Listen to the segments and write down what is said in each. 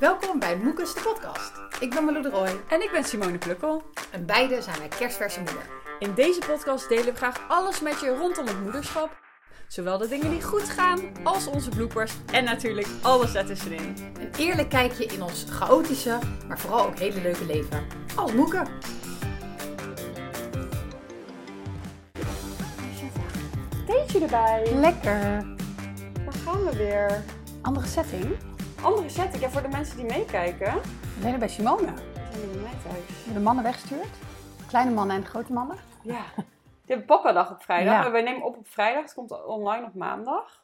Welkom bij Moekes de podcast. Ik ben Malou de Roy En ik ben Simone Plukkel. en beide zijn wij kerstverse moeder. In deze podcast delen we graag alles met je rondom het moederschap. Zowel de dingen die goed gaan, als onze bloopers en natuurlijk alles ertussenin. Een eerlijk kijkje in ons chaotische, maar vooral ook hele leuke leven. Als moeken. Theetje erbij. Lekker. Daar gaan we weer. Andere setting. Andere setting, ja, voor de mensen die meekijken. We zijn bij Simone. We zijn bij mij thuis. De mannen weggestuurd. Kleine mannen en grote mannen. Ja. Je hebt papa-dag op vrijdag. Ja. Wij nemen op op vrijdag. Het komt online op maandag.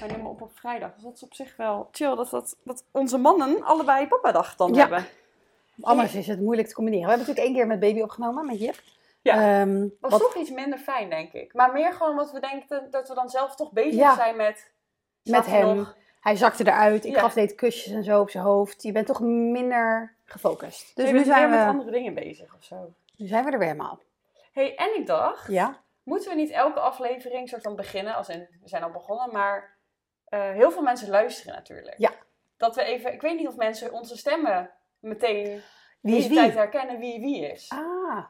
Wij nemen op op vrijdag. Dus dat is op zich wel chill dat, dat, dat onze mannen allebei papa-dag dan Ja. hebben. Anders is het moeilijk te combineren. We hebben natuurlijk één keer met baby opgenomen, met Jip. Ja. Ehm, was wat- toch iets minder fijn, denk ik. Maar meer gewoon omdat we denken dat we dan zelf toch bezig Ja. zijn met... met hem. nog? Hij zakte eruit. Ik Ja. gaf deed kusjes en zo op zijn hoofd. Je bent toch minder gefocust. Dus Dus nu we zijn zijn met we, andere dingen bezig of zo. nu zijn we er weer helemaal. hey, en ik dacht, Ja? moeten we niet elke aflevering soort van beginnen, als in, we zijn al begonnen, maar eh, heel veel mensen luisteren natuurlijk. Ja. Dat we even, ik weet niet of mensen onze stemmen meteen Wie is de tijd herkennen wie wie is. Ah,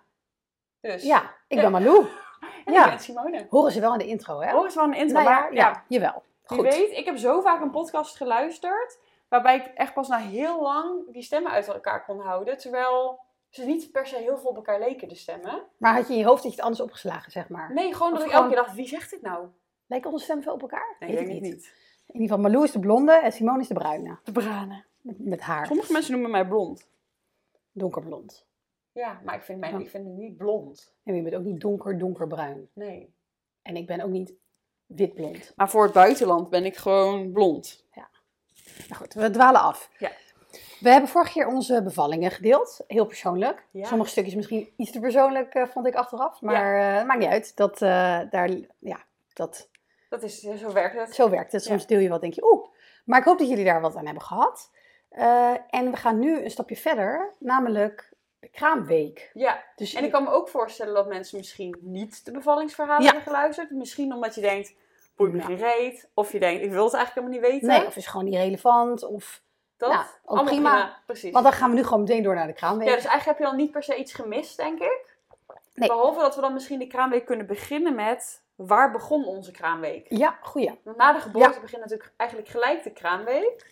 Dus, ja. Ik ben Malou. en ja. ik ben Simone. Horen ze wel in de intro, hè? Hoor eens wel een intro, Nou ja, maar ja, ja, jawel. Wie Goed. weet, ik heb zo vaak een podcast geluisterd, waarbij ik echt pas na heel lang die stemmen uit elkaar kon houden, terwijl ze niet per se heel veel op elkaar leken, de stemmen. Maar had je in je hoofd dat je het anders opgeslagen, zeg maar? Nee, gewoon Of dat ik elke keer dacht, wie zegt dit nou? Lijken onze stemmen veel op elkaar? Nee, Weet denk ik niet. niet. In ieder geval, Malou is de blonde en Simone is de bruine. De branen. Met, met haar. Sommige mensen noemen mij blond. Donkerblond. Ja, maar ik vind, mij, Ja. ik vind het niet blond. En je bent ook niet donker, donkerbruin. Nee. En ik ben ook niet witblond. Maar voor het buitenland ben ik gewoon blond. Nou goed, we dwalen af. Ja. We hebben vorige keer onze bevallingen gedeeld. Heel persoonlijk. Ja. Sommige stukjes misschien iets te persoonlijk, eh, vond ik achteraf. Maar eh, maakt niet uit. Dat, eh, daar, ja, dat, Dat is, ja, zo werkt het. zo werkt het. Soms deel je wat, denk je, oeh. Maar ik hoop dat jullie daar wat aan hebben gehad. Eh, en we gaan nu een stapje verder, namelijk de kraamweek. Ja, Dus en ik kan me ook voorstellen dat mensen misschien niet de bevallingsverhalen Ja. hebben geluisterd. Misschien omdat je denkt, boeit me Ja. geen reet. Of je denkt, ik wil het eigenlijk helemaal niet weten. Nee, of is gewoon niet relevant. Of, dat. nou, ook Allemaal prima. Precies. want dan gaan we nu gewoon meteen door naar de kraamweek. Ja, dus eigenlijk heb je dan niet per se iets gemist, denk ik. Nee. Behalve dat we dan misschien de kraamweek kunnen beginnen met, waar begon onze kraamweek? Ja, goeie. Na de geboorte begint natuurlijk eigenlijk gelijk de kraamweek.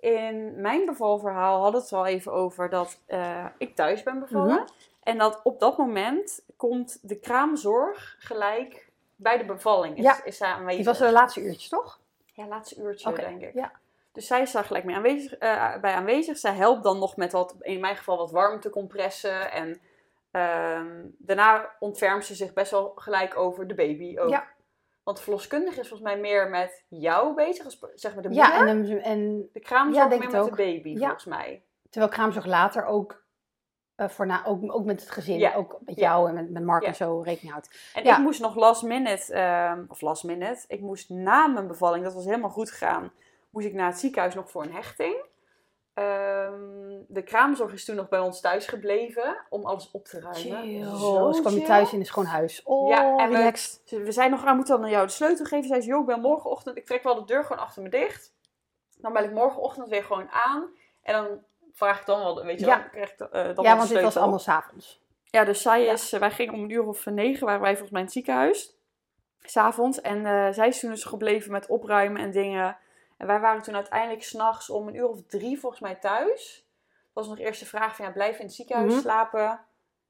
In mijn bevalverhaal hadden we het al even over dat eh, ik thuis ben bevallen. Mhm. En dat op dat moment komt de kraamzorg gelijk bij de bevalling. Is, Ja. is zij aanwezig. Die was de laatste uurtjes, toch? Ja, laatste uurtje denk ik. ja. Dus zij is daar gelijk mee aanwezig, eh, bij aanwezig. Zij helpt dan nog met wat, in mijn geval wat warmtecompressen. En ehm, daarna ontfermt ze zich best wel gelijk over de baby ook. Ja. Want de verloskundige is volgens mij meer met jou bezig, als zeg maar de moeder. Ja, en, en, en De kraamzorg Ja, meer met ook. de baby, volgens mij. terwijl kraamzorg later ook, voor na, ook, ook met het gezin, Ja. ook met Ja. jou en met, met Mark Ja. en zo rekening houdt. En ik moest nog last minute, ehm, of last minute, ik moest na mijn bevalling, dat was helemaal goed gegaan, moest ik naar het ziekenhuis nog voor een hechting. Ehm, de kraamzorg is toen nog bij ons thuis gebleven om alles op te ruimen. Chill. Zo Ze kwam je thuis in een schoon huis. Oh, Ja, en we- relaxed. Ze- We zijn nog aan, moeten dan jou de sleutel geven. Zij zei, joh, ik ben morgenochtend, ik trek wel de deur gewoon achter me dicht. Dan bel ik morgenochtend weer gewoon aan. En dan vraag ik dan wel, weet je Ja. wel, krijg ik eh, dan Ja, want dit was allemaal s'avonds. Ja, dus zij Ja. is, eh, wij gingen om een uur of negen, waren wij volgens mij in het ziekenhuis. S'avonds. En eh, zij is toen dus gebleven met opruimen en dingen. En wij waren toen uiteindelijk s'nachts om een uur of drie volgens mij thuis. Het was nog eerst de vraag van, ja, blijf in het ziekenhuis Mhm. slapen?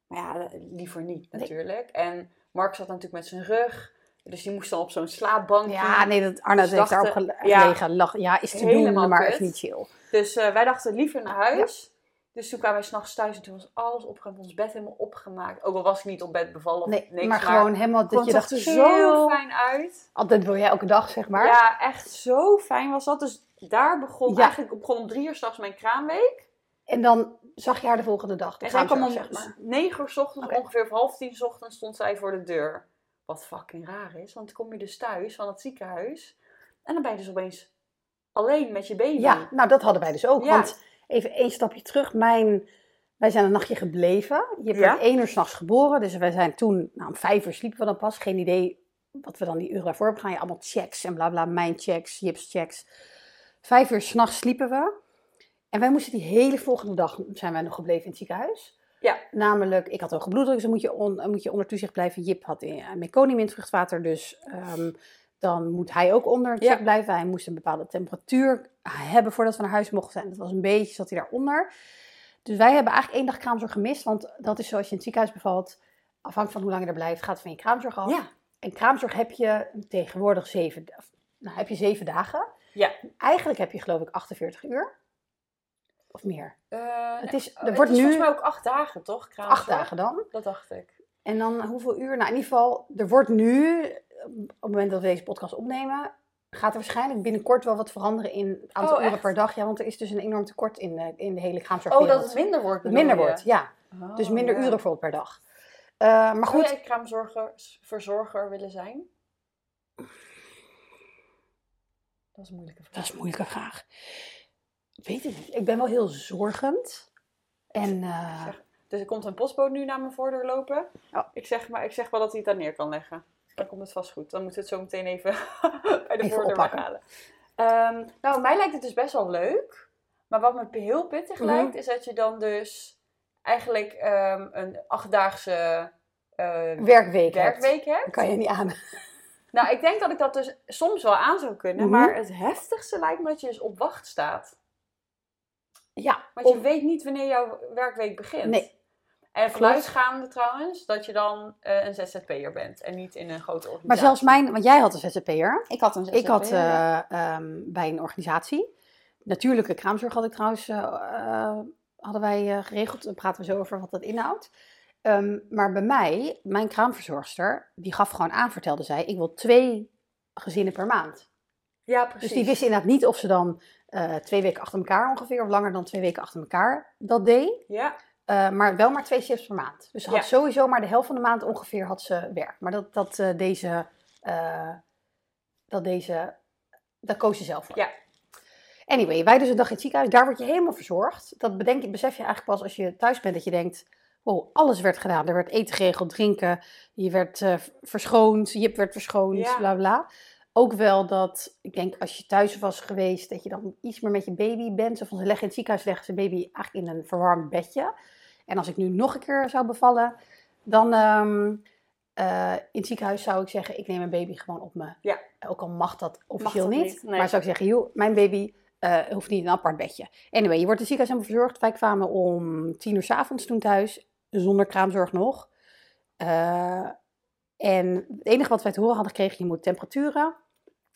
Maar ja, liever niet Nee. natuurlijk. En Mark zat natuurlijk met zijn rug. Dus die moest dan op zo'n slaapbankje. Ja, nee, dat Arna Dus heeft daarop ja. gelegen. Lag, ja, is te Helemaal doen, maar echt niet chill. Dus eh, wij dachten liever naar huis. Dus toen kwamen wij s'nachts thuis en toen was alles opgeruimd. Ons bed helemaal opgemaakt. Ook al was ik niet op bed bevallen of Nee, niks. maar gewoon helemaal dat je dacht, er zo fijn uit. Altijd wil jij elke dag, zeg maar. Ja, echt zo fijn was dat. Dus daar begon Ja. eigenlijk begon om drie uur s'nachts mijn kraamweek. En dan zag je haar de volgende dag. En zij kwam om zeg maar. negen uur s ochtends, ongeveer half tien s ochtends, stond zij voor de deur. Wat fucking raar is, want kom je dus thuis van het ziekenhuis. En dan ben je dus opeens alleen met je baby. Ja, nou dat hadden wij dus ook. Ja. Want even één stapje terug. Mijn, wij zijn een nachtje gebleven. Je Ja. werd één uur s'nachts geboren. Dus wij zijn toen, nou om vijf uur sliepen we dan pas. Geen idee wat we dan die uren daarvoor hebben. Gaan je allemaal checks en bla bla. Mijn checks, Jips checks. Vijf uur s'nachts sliepen we. En wij moesten die hele volgende dag, zijn wij nog gebleven in het ziekenhuis. Ja. Namelijk, ik had hoge bloeddruk, dus dan moet je, on- moet je onder toezicht blijven. Jip had eh, meconium in het vruchtwater, dus ehm, dan moet hij ook onder het Ja. blijven. Hij moest een bepaalde temperatuur hebben voordat we naar huis mochten zijn. Dat was een beetje, zat hij daaronder. Dus wij hebben eigenlijk één dag kraamzorg gemist, want dat is zoals je in het ziekenhuis bevalt. Afhankelijk van hoe lang je er blijft, gaat het van je kraamzorg af. Ja. En kraamzorg heb je tegenwoordig zeven, nou, heb je zeven dagen. Ja. Eigenlijk heb je geloof ik 48 uur. Of meer. Eh, Het is, er het wordt is nu volgens mij ook acht dagen, toch? Kraamzorg? acht dagen dan. Dat dacht ik. En dan hoeveel uur? Nou, in ieder geval, er wordt nu, op het moment dat we deze podcast opnemen, gaat er waarschijnlijk binnenkort wel wat veranderen in het aantal Oh, uren per dag. Ja, want er is dus een enorm tekort in de, in de hele Oh, kraamzorgwereld. dat het minder wordt minder je? wordt, ja. Oh, Dus minder ja. uren bijvoorbeeld per dag. Eh, maar Zou goed, jij kraamzorger, verzorger willen zijn? Dat is een moeilijke vraag. dat is een moeilijke vraag. Weet ik niet. Ik ben wel heel zorgend. En eh, Zeg- Dus er komt een postbode nu naar mijn voordeur lopen. Oh. Ik, zeg maar, ik zeg wel dat hij het daar neer kan leggen. Dan komt het vast goed. Dan moeten we het zo meteen even bij de Even voordeur weghalen. Ehm, nou, mij lijkt het dus best wel leuk. Maar wat me heel pittig Mhm. lijkt, is dat je dan dus eigenlijk ehm, een achtdaagse werkweek hebt. werkweek hebt. Kan je niet aan. Nou, ik denk dat ik dat dus soms wel aan zou kunnen. Mhm. Maar het heftigste lijkt me dat je dus op wacht staat. Ja, Want je weet niet wanneer jouw werkweek begint. Nee. En vanuitgaande trouwens dat je dan eh, een ZZP'er bent en niet in een grote organisatie. maar zelfs mijn, want jij had een ZZP'er. Ik had een ZZP'er. Ik had eh, ehm, bij een organisatie. Natuurlijke kraamzorg had ik trouwens, eh, hadden wij geregeld. Daar praten we zo over wat dat inhoudt. Ehm, maar bij mij, mijn kraamverzorgster, die gaf gewoon aan, vertelde zij, ik wil twee gezinnen per maand. ja, precies. Dus die wist inderdaad niet of ze dan eh, twee weken achter elkaar ongeveer, of langer dan twee weken achter elkaar dat deed. Ja, Eh, maar wel maar twee shifts per maand. Dus ze had Ja. sowieso maar de helft van de maand ongeveer had ze werk. Maar dat, dat eh, deze, dat deze, daar koos je zelf voor. Ja. Anyway, wij dus een dag in het ziekenhuis. Daar word je helemaal verzorgd. Dat bedenk je, besef je eigenlijk pas als je thuis bent. Dat je denkt, wow, alles werd gedaan. Er werd eten geregeld, drinken. Je werd verschoond, Jip werd verschoond, Ja. bla bla. Ook wel dat, ik denk als je thuis was geweest, dat je dan iets meer met je baby bent. Of ze leggen in het ziekenhuis leggen ze baby eigenlijk in een verwarmd bedje. En als ik nu nog een keer zou bevallen, dan ehm, eh, in het ziekenhuis zou ik zeggen, ik neem mijn baby gewoon op me. Ja. Ook al mag dat officieel dat niet. nee. Maar zou ik zeggen, joh, mijn baby eh, hoeft niet in een apart bedje. Anyway, je wordt in het ziekenhuis helemaal verzorgd. Wij kwamen om tien uur s avonds toen thuis, zonder kraamzorg nog. Eh, en het enige wat wij te horen hadden gekregen, je moet temperaturen,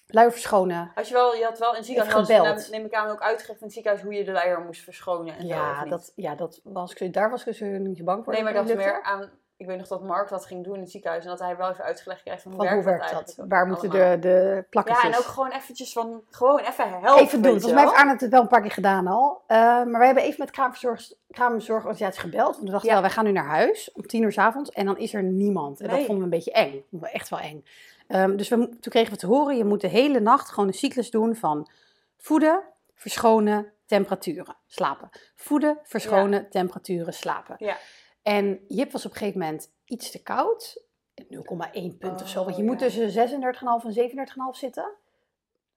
luier verschonen. Als je, wel, je had wel in het ziekenhuis, gebeld. neem ik aan, ook uitgelegd in het ziekenhuis hoe je de leier moest verschonen en Ja, dat, ja dat was daar was ik zo niet bang voor. Nee, maar dat meer aan... Ik weet nog dat Mark dat ging doen in het ziekenhuis en dat hij wel even uitgelegd kreeg van hoe Van hoe werkt werkt dat Waar moeten de, de plakjes? Ja, en ook gewoon eventjes van, gewoon even helpen. even doen. Volgens mij heeft. Arne het wel een paar keer gedaan al. Eh, maar wij hebben even met kraamverzorg, kraamzorgorganisatie gebeld. Want we dachten Ja. wel, wij gaan nu naar huis om tien uur s avonds. En dan is er niemand. En dat vonden we een beetje eng. Echt wel eng. Ehm, dus we, toen kregen we te horen, je moet de hele nacht gewoon een cyclus doen van voeden, verschonen, temperaturen, slapen. Voeden, verschonen, temperaturen, slapen. Ja. En Jip was op een gegeven moment iets te koud. 0,1 punt of zo. Want je Oh, moet ja. tussen 36,5 en 37,5 zitten.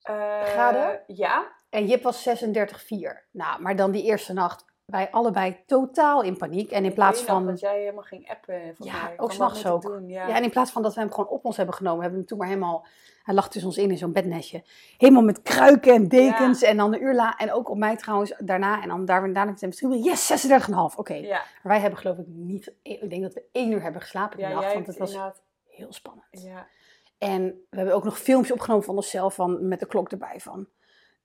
Eh, Graden? Ja. En Jip was 36,4. Nou, maar dan die eerste nacht, wij allebei totaal in paniek. En in plaats van... Dat jij helemaal ging appen. volgens Ja, mij, ook van, s'nachts ook. Doen? Ja. Ja, en in plaats van dat we hem gewoon op ons hebben genomen, hebben we hem toen maar helemaal... Hij lag tussen ons in in zo'n bednestje. Helemaal met kruiken en dekens. En dan een uur la En ook op mij trouwens daarna. En dan daar, daarna met hem. Yes, 36,5. Oké. ja. Maar wij hebben geloof ik niet... Ik denk dat we één uur hebben geslapen die ja, nacht. Want het was inderdaad... heel spannend. Ja. En we hebben ook nog filmpjes opgenomen van onszelf. Van, met de klok erbij van...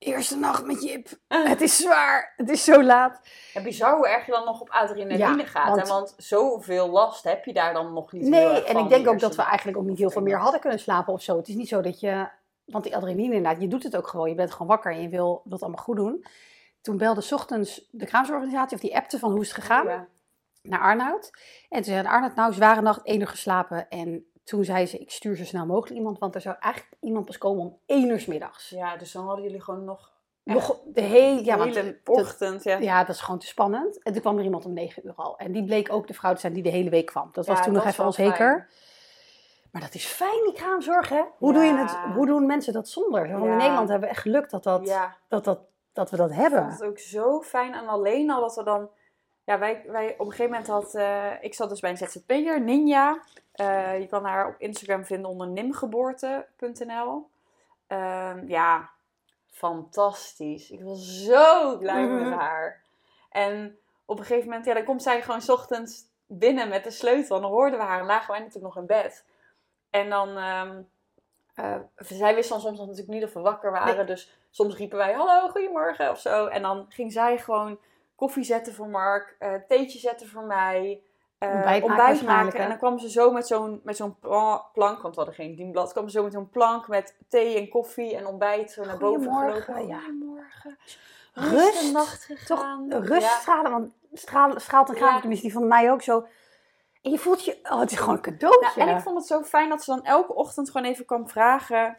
Eerste nacht met Jip. Het is zwaar. Het is zo laat. Ja, bizar hoe erg je dan nog op adrenaline Ja, gaat. want- zoveel last heb je daar dan nog niet heel Nee, erg en ik denk ook dat we eigenlijk ook niet heel veel meer hadden kunnen slapen of zo. Het is niet zo dat je, want die adrenaline inderdaad, je doet het ook gewoon. Je bent gewoon wakker en je wil dat allemaal goed doen. Toen belde 's ochtends de kraamzorganisatie of die appte van hoe is het gegaan Ja. naar Arnoud. En toen zei Arnoud, nou zware nacht, één uur geslapen. En toen zei ze, ik stuur zo snel mogelijk iemand, want er zou eigenlijk iemand pas komen om één uur 's middags. ja, dus dan hadden jullie gewoon nog Nog de hele, ja, want hele dat- ochtend. Ja, ja, dat is gewoon te spannend. En toen kwam er iemand om negen uur al. En die bleek ook de vrouw te zijn die de hele week kwam. Dat was Ja, toen dat nog is even onzeker. Maar dat is fijn, die kraamzorg, hè? Hoe, Ja. doe je het, hoe doen mensen dat zonder? Want Ja. In Nederland hebben we echt geluk dat dat, Ja, dat, dat, dat dat we dat hebben. vond het ook zo fijn. En alleen al dat we dan... Ja, wij, wij op een gegeven moment had... eh, ik zat dus bij een ZZP'er, Ninja. Eh, je kan haar op Instagram vinden onder nimgeboorte.nl. Ehm, ja, fantastisch. Ik was zo blij met Mhm. haar. En op een gegeven moment, ja, dan komt zij gewoon 's ochtends binnen met de sleutel. En dan hoorden we haar en lagen wij natuurlijk nog in bed. En dan, ehm, eh, zij wist dan soms nog natuurlijk niet of we wakker waren. Dus soms riepen wij, hallo, goedemorgen of zo. En dan ging zij gewoon koffie zetten voor Mark, eh theetje zetten voor mij. eh, Ontbijt maken ontbijt? En dan kwam ze zo met zo'n, met zo'n pla- plank, want we hadden geen dienblad. kwam ze zo met zo'n plank met thee en koffie en ontbijt zo naar boven Goedemorgen, gelopen. ja. Goedemorgen. Rust, nacht Toch rust Ja. stralen, want straal, straalt een Ja. tenminste die van mij ook zo. En je voelt je, oh, het is gewoon een cadeautje. Nou, en ik vond het zo fijn dat ze dan elke ochtend gewoon even kwam vragen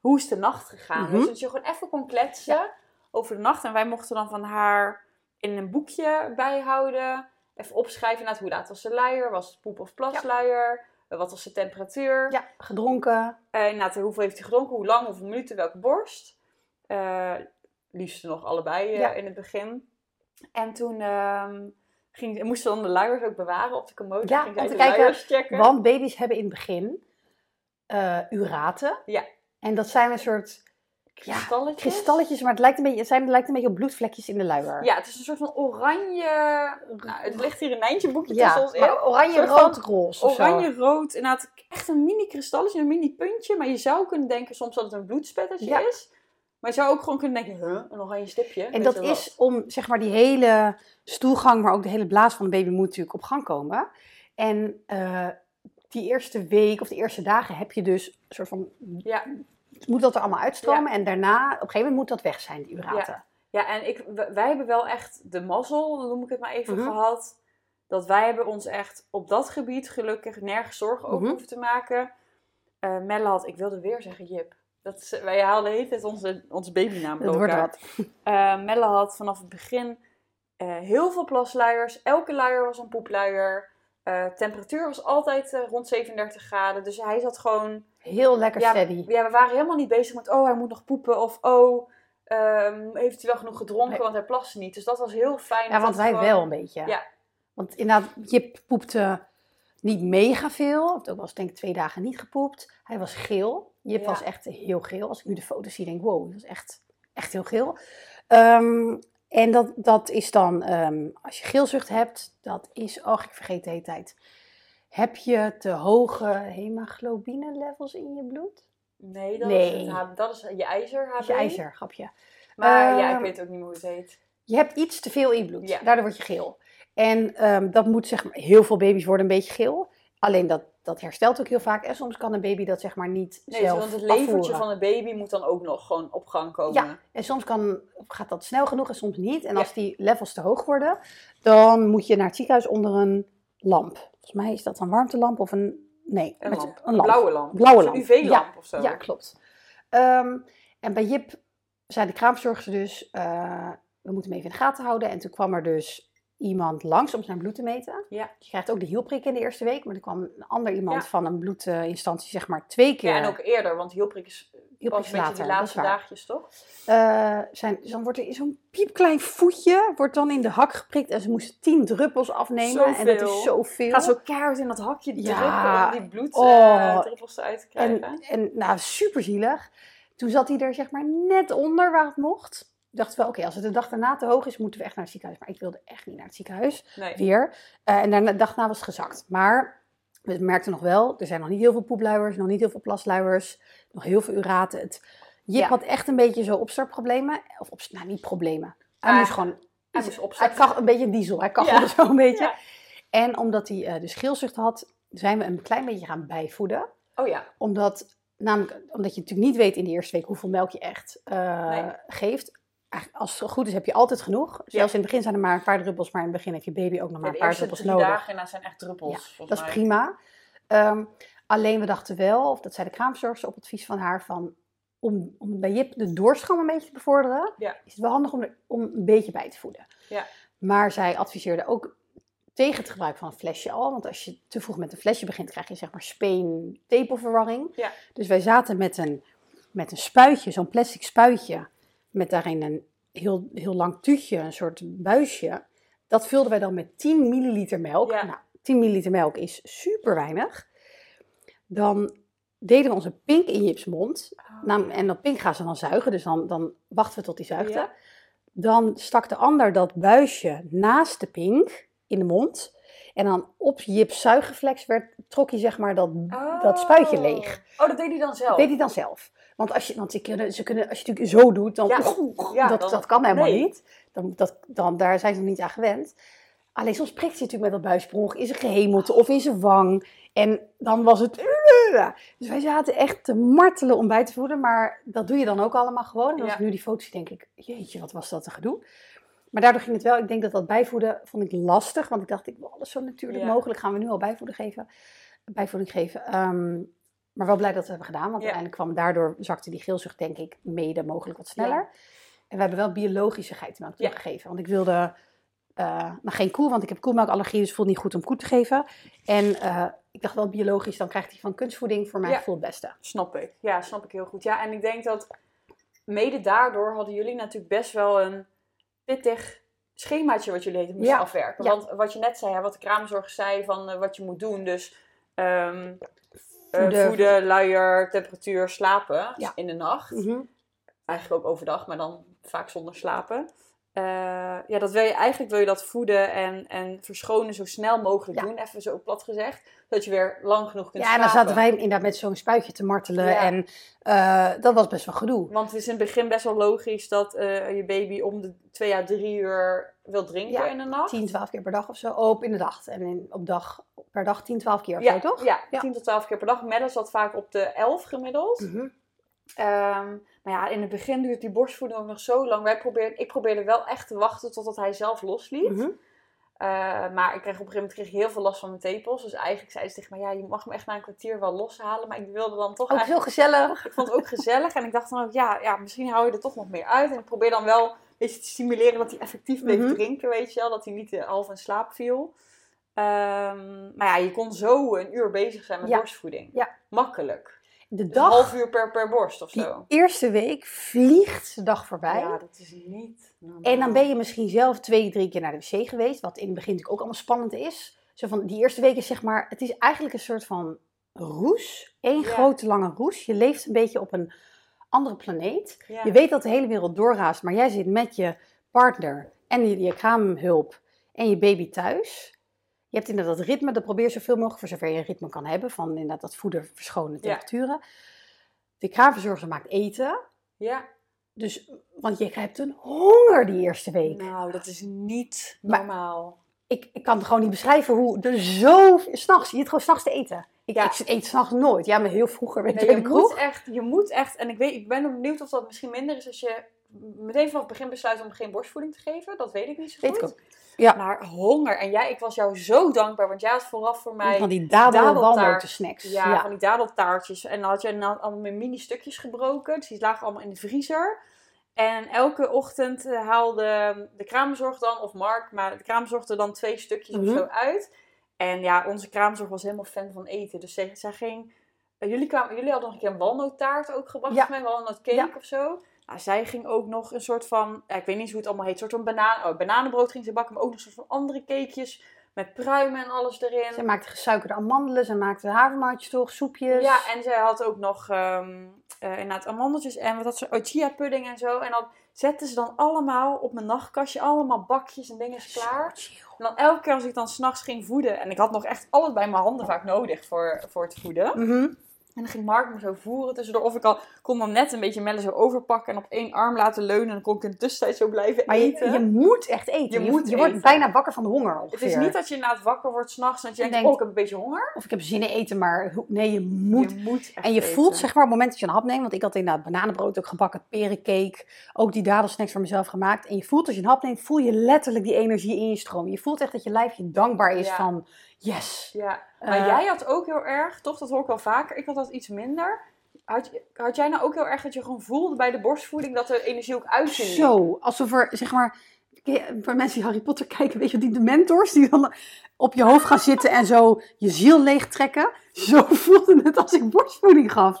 hoe is de nacht gegaan. Mhm. Dus dat je gewoon even kon kletsen over de nacht. En wij mochten dan van haar in een boekje bijhouden. Even opschrijven inderdaad, hoe laat was de luier, was het poep- of plasluier, wat was de temperatuur. Ja, gedronken. Inderdaad, hoeveel heeft hij gedronken, hoe lang, hoeveel minuten, welke borst. Eh liefst nog allebei eh, Ja. in het begin. En toen ehm, ging, moesten we dan de luiers ook bewaren op de commode. Ja, ging om te kijken, checken. Want baby's hebben in het begin eh, uraten. Ja. En dat zijn een soort kristalletjes. kristalletjes, maar het lijkt een beetje, zijn, het lijkt een beetje op bloedvlekjes in de luier. Ja, het is een soort van oranje. Nou, het ligt hier een Nijntje boekje Ja, tussen ons in. maar oranje, Soort rood, van roze of zo. Oranje, rood. Inderdaad, echt een mini kristalletje, een mini puntje. Maar je zou kunnen denken soms dat het een bloedspettetje Ja. is. Maar je zou ook gewoon kunnen denken, huh, een oranje stipje. En dat is om, zeg maar, die hele stoelgang, maar ook de hele blaas van de baby moet natuurlijk op gang komen. En eh, die eerste week of de eerste dagen heb je dus een soort van, Ja. Moet dat er allemaal uitstromen. En daarna, op een gegeven moment moet dat weg zijn, die uraten. Ja, en ik, wij hebben wel echt de mazzel, noem ik het maar even, Mhm. gehad. Dat wij hebben ons echt op dat gebied gelukkig nergens zorgen over Mhm. hoeven te maken. Eh Melle had, ik wilde weer zeggen Jip. Dat is, wij haalden de hele tijd onze, onze babynaam wordt elkaar. wat. Eh, Melle had vanaf het begin eh, heel veel plasluiers. Elke luier was een poepluier. Eh, temperatuur was altijd rond 37 graden. Dus hij zat gewoon... Heel lekker Ja, steady. Ja, we waren helemaal niet bezig met... Oh, hij moet nog poepen. Of oh, ehm, heeft hij wel genoeg gedronken? Nee. Want hij plaste niet. Dus dat was heel fijn. Ja, want wij gewoon- wel een beetje. Ja. Want inderdaad, Jip poepte niet mega veel. Hij heeft ook wel eens denk ik twee dagen niet gepoept. Hij was geel. Jip Ja. was echt heel geel. Als ik nu de foto's zie, denk ik, wow, dat was echt, echt heel geel. Ehm, en dat, dat is dan, ehm, als je geelzucht hebt, dat is, oh, ik vergeet de hele tijd. Heb je te hoge hemoglobine levels in je bloed? Nee, dat, Nee. Is, het dat is je ijzer. Dat is HB. je ijzer, grapje. Maar ja, ik Ehm, weet ook niet meer hoe het heet. Je hebt iets te veel in je bloed. Ja. Daardoor word je geel. En ehm, dat moet zeg maar, heel veel baby's worden een beetje geel. Alleen dat, dat herstelt ook heel vaak. En soms kan een baby dat zeg maar niet Nee, zelf want het levertje afvoeren. van de baby moet dan ook nog gewoon op gang komen. Ja. En soms kan, gaat dat snel genoeg en soms niet. En Ja. als die levels te hoog worden, dan moet je naar het ziekenhuis onder een lamp. Volgens mij is dat een warmtelamp of een... Nee, Een met- lamp. Een lamp. blauwe lamp. Blauwe lamp. UV-lamp of zo. Ja, klopt. Ehm, en bij Jip zei de kraamzorgster dus, eh, we moeten hem even in de gaten houden. En toen kwam er dus iemand langs om zijn bloed te meten. Ja. Je krijgt ook de hielprik in de eerste week, maar er kwam een ander iemand Ja. van een bloedinstantie zeg maar twee keer. Ja, en ook eerder, want hielprik is hielprik pas later, is laatste dagjes, toch? Eh, zijn, dus dan wordt er zo'n piepklein voetje wordt dan in de hak geprikt en ze moesten tien druppels afnemen. En dat is zoveel. Ga zo keihard in dat hakje Ja. drukken om die bloeddruppels Oh. druppels eruit te krijgen. En, en nou, super zielig. Toen zat hij er zeg maar net onder waar het mocht. Dachten we, oké, als het de dag daarna te hoog is, moeten we echt naar het ziekenhuis. Maar ik wilde echt niet naar het ziekenhuis. nee. Weer. Eh, en daarna, de dag daarna was het gezakt. Maar we merkten nog wel, er zijn nog niet heel veel poepluiers, nog niet heel veel plasluiers, nog heel veel uraten. Het, Jip Ja. had echt een beetje zo opstartproblemen. Of op, nou, niet problemen. Hij Ah, moest gewoon... hij moest Hij opstarten. kach, een beetje diesel. Hij kachelde Ja. zo een beetje. Ja. En omdat hij eh, dus geelzucht had, zijn we een klein beetje gaan bijvoeden Oh ja. omdat, namelijk, omdat je natuurlijk niet weet in de eerste week hoeveel melk je echt eh, Nee. geeft. Als het goed is, heb je altijd genoeg. Zelfs in het begin zijn er maar een paar druppels, maar in het begin heeft je baby ook nog maar een de paar druppels nodig. dagen en dat zijn echt druppels. Dat is mij. prima. Ehm, alleen we dachten wel, of dat zei de kraamzorgster op advies van haar, van om, om bij Jip de doorstroom een beetje te bevorderen, Ja. is het wel handig om, er, om een beetje bij te voeden. Ja. Maar zij adviseerde ook tegen het gebruik van een flesje al. Want als je te vroeg met een flesje begint, krijg je zeg maar speen-tepelverwarring. Ja. Dus wij zaten met een, met een spuitje, zo'n plastic spuitje, met daarin een heel, heel lang tuutje, een soort buisje. Dat vulden wij dan met 10 milliliter melk. Ja. Nou, 10 milliliter melk is super weinig. Dan deden we onze pink in Jips mond. Nou, en dat pink gaan ze dan zuigen, dus dan, dan wachten we tot die zuigde. Ja. Dan stak de ander dat buisje naast de pink in de mond. En dan op Jips zuigreflex werd, trok hij zeg maar dat, dat spuitje leeg. Oh, dat deed hij dan zelf? Dat deed hij dan zelf. Want, als je, want ze kunnen, ze kunnen, als je het natuurlijk zo doet, dan... Ja. Ja, dat, dan- dat kan helemaal nee. niet. Dan, dat, dan, daar zijn ze nog niet aan gewend. Alleen soms prikt hij natuurlijk met dat buissprong in zijn gehemelte of in zijn wang. En dan was het... Dus wij zaten echt te martelen om bij te voeden. Maar dat doe je dan ook allemaal gewoon. En als Ja. ik nu die foto's zie, denk ik... Jeetje, wat was dat een gedoe. Maar daardoor ging het wel. Ik denk dat dat bijvoeden vond ik lastig. Want ik dacht, ik wil alles zo natuurlijk mogelijk. Gaan we nu al bijvoeden geven. Bijvoeding geven. Ehm, maar wel blij dat we het hebben gedaan. Want Ja. uiteindelijk kwam daardoor zakte die geelzucht denk ik mede mogelijk wat sneller. En we hebben wel biologische geitenmelk Ja. toegegeven. Want ik wilde eh nou, geen koe, want ik heb koemelkallergie, dus voelt niet goed om koe te geven. En eh, ik dacht wel biologisch, dan krijgt hij van kunstvoeding voor mijn Ja. het beste. Snap ik. Ja, snap ik heel goed. Ja, en ik denk dat mede daardoor hadden jullie natuurlijk best wel een pittig schemaatje wat jullie moesten Ja, afwerken. ja. Want wat je net zei, hè, wat de kraamzorg zei van eh, wat je moet doen. Dus ehm, eh, Voeden. voeden, luier, temperatuur, slapen Ja. in de nacht. Mhm. Eigenlijk ook overdag, maar dan vaak zonder slapen. Eh, ja, dat wil je eigenlijk wil je dat voeden en, en verschonen zo snel mogelijk Ja. doen, even zo plat gezegd. Zodat je weer lang genoeg kunt Ja, en dan slapen. zaten wij inderdaad met zo'n spuitje te martelen. Ja. En eh, dat was best wel gedoe. Want het is in het begin best wel logisch dat eh, je baby om de twee à drie uur wil drinken Ja, in de nacht. 10, 12 keer per dag of zo. Op in de dag. En in, op dag, per dag 10, 12 keer of ja, zo, toch? Ja, Ja. 10 tot 12 keer per dag. Melle zat vaak op de 11 gemiddeld. Mhm. Ehm, maar ja, in het begin duurt die borstvoeding ook nog zo lang. Wij probeerden, ik probeerde wel echt te wachten totdat hij zelf losliet. Mhm. Eh, maar ik kreeg op een gegeven moment kreeg ik heel veel last van mijn tepels. Dus eigenlijk zei ze tegen mij, ja, je mag me echt na een kwartier wel loshalen. Maar ik wilde dan toch Ook eigenlijk... heel gezellig. Ik vond het ook gezellig. En ik dacht dan ook, ja, ja, misschien hou je er toch nog meer uit. En ik probeer dan wel een beetje te stimuleren dat hij effectief bleef Mhm. drinken, weet je wel. Dat hij niet eh, half in slaap viel. Ehm, maar ja, je kon zo een uur bezig zijn met Ja. borstvoeding. Ja. Makkelijk. De Dus een half dag, uur per, per borst of die zo. eerste week, vliegt de dag voorbij. Ja, dat is niet normaal. En dan ben je misschien zelf twee, drie keer naar de wc geweest, wat in het begin natuurlijk ook allemaal spannend is. Zo van, die eerste week is zeg maar, het is eigenlijk een soort van roes. Eén Ja. grote lange roes. Je leeft een beetje op een andere planeet. Ja. Je weet dat de hele wereld doorraast, maar jij zit met je partner en je, je kraamhulp en je baby thuis. Je hebt inderdaad dat ritme, dat probeer je zoveel mogelijk, voor zover je een ritme kan hebben, van inderdaad dat voeden, verschonen, Ja. temperaturen. De kraamverzorger maakt eten, Ja. dus, want je hebt een honger die eerste week. Nou, dat is niet Maar- normaal. ik, ik kan het gewoon niet beschrijven hoe er zo s'nachts, je zit gewoon s'nachts te eten. Ik, Ja. ik eet s'nachts nooit. Ja, maar heel vroeger weet Nee, je je moet echt, je moet echt, en ik, weet, ik ben benieuwd of dat misschien minder is als je meteen vanaf het begin besluit om geen borstvoeding te geven. Dat weet ik niet zo Weet goed. ik ook. Ja. Maar honger. En jij, ik was jou zo dankbaar, want jij had vooraf voor mij Van die dadel dadeltaart. walnoten snacks. ja, Ja, van die dadeltaartjes. En dan had je nou allemaal met mini stukjes gebroken. Dus die lagen allemaal in de vriezer. En elke ochtend eh, haalde de kraamzorg dan, of Mark, maar de kraamzorg er dan twee stukjes Mhm. of zo uit. En ja, onze kraamzorg was helemaal fan van eten. Dus zij, zij ging... eh, jullie, kwamen, jullie hadden nog een keer een walnoottaart ook gebracht, Ja. mij, walnootcake Ja. of zo. Nou, zij ging ook nog een soort van, ja, ik weet niet hoe het allemaal heet, een soort van banaan, oh, bananenbrood ging ze bakken, maar ook nog een soort van andere cakejes met pruimen en alles erin. Ze maakte gesuikerde amandelen, ze maakte havermoutjes toch, soepjes. Ja, en zij had ook nog ehm eh, inderdaad amandeltjes en wat had ze, oh, chia pudding en zo. En dan zetten ze dan allemaal op mijn nachtkastje, allemaal bakjes en dingen klaar. En dan elke keer als ik dan s'nachts ging voeden, en ik had nog echt alles bij mijn handen vaak nodig voor, voor het voeden. Mhm. En dan ging Mark me zo voeren tussendoor. Of ik al kon dan net een beetje Melle zo overpakken en op één arm laten leunen. En dan kon ik in de tussentijd zo blijven Maar eten. je, je moet echt eten. Je Je, moet je wordt bijna wakker van de honger het is niet dat je inderdaad wakker wordt s'nachts en dat je En denkt, oh ik heb een beetje honger. Of ik heb zin in eten, maar nee, je moet. Je moet en je eten. voelt zeg maar op het moment dat je een hap neemt, want ik had inderdaad bananenbrood ook gebakken, perencake, ook die dadelsnacks voor mezelf gemaakt. En je voelt als je een hap neemt, voel je letterlijk die energie in je stroom. Je voelt echt dat je lijfje dankbaar is Ja. van yes. Ja, maar Eh, jij had ook heel erg, toch, dat hoor ik wel vaker, ik had dat iets minder. Had, had jij nou ook heel erg dat je gewoon voelde bij de borstvoeding dat de energie ook uit je? Zo, alsof er, zeg maar, voor mensen die Harry Potter kijken, weet je, die de mentors die dan op je hoofd gaan zitten en zo je ziel leegtrekken. Zo voelde het als ik borstvoeding gaf.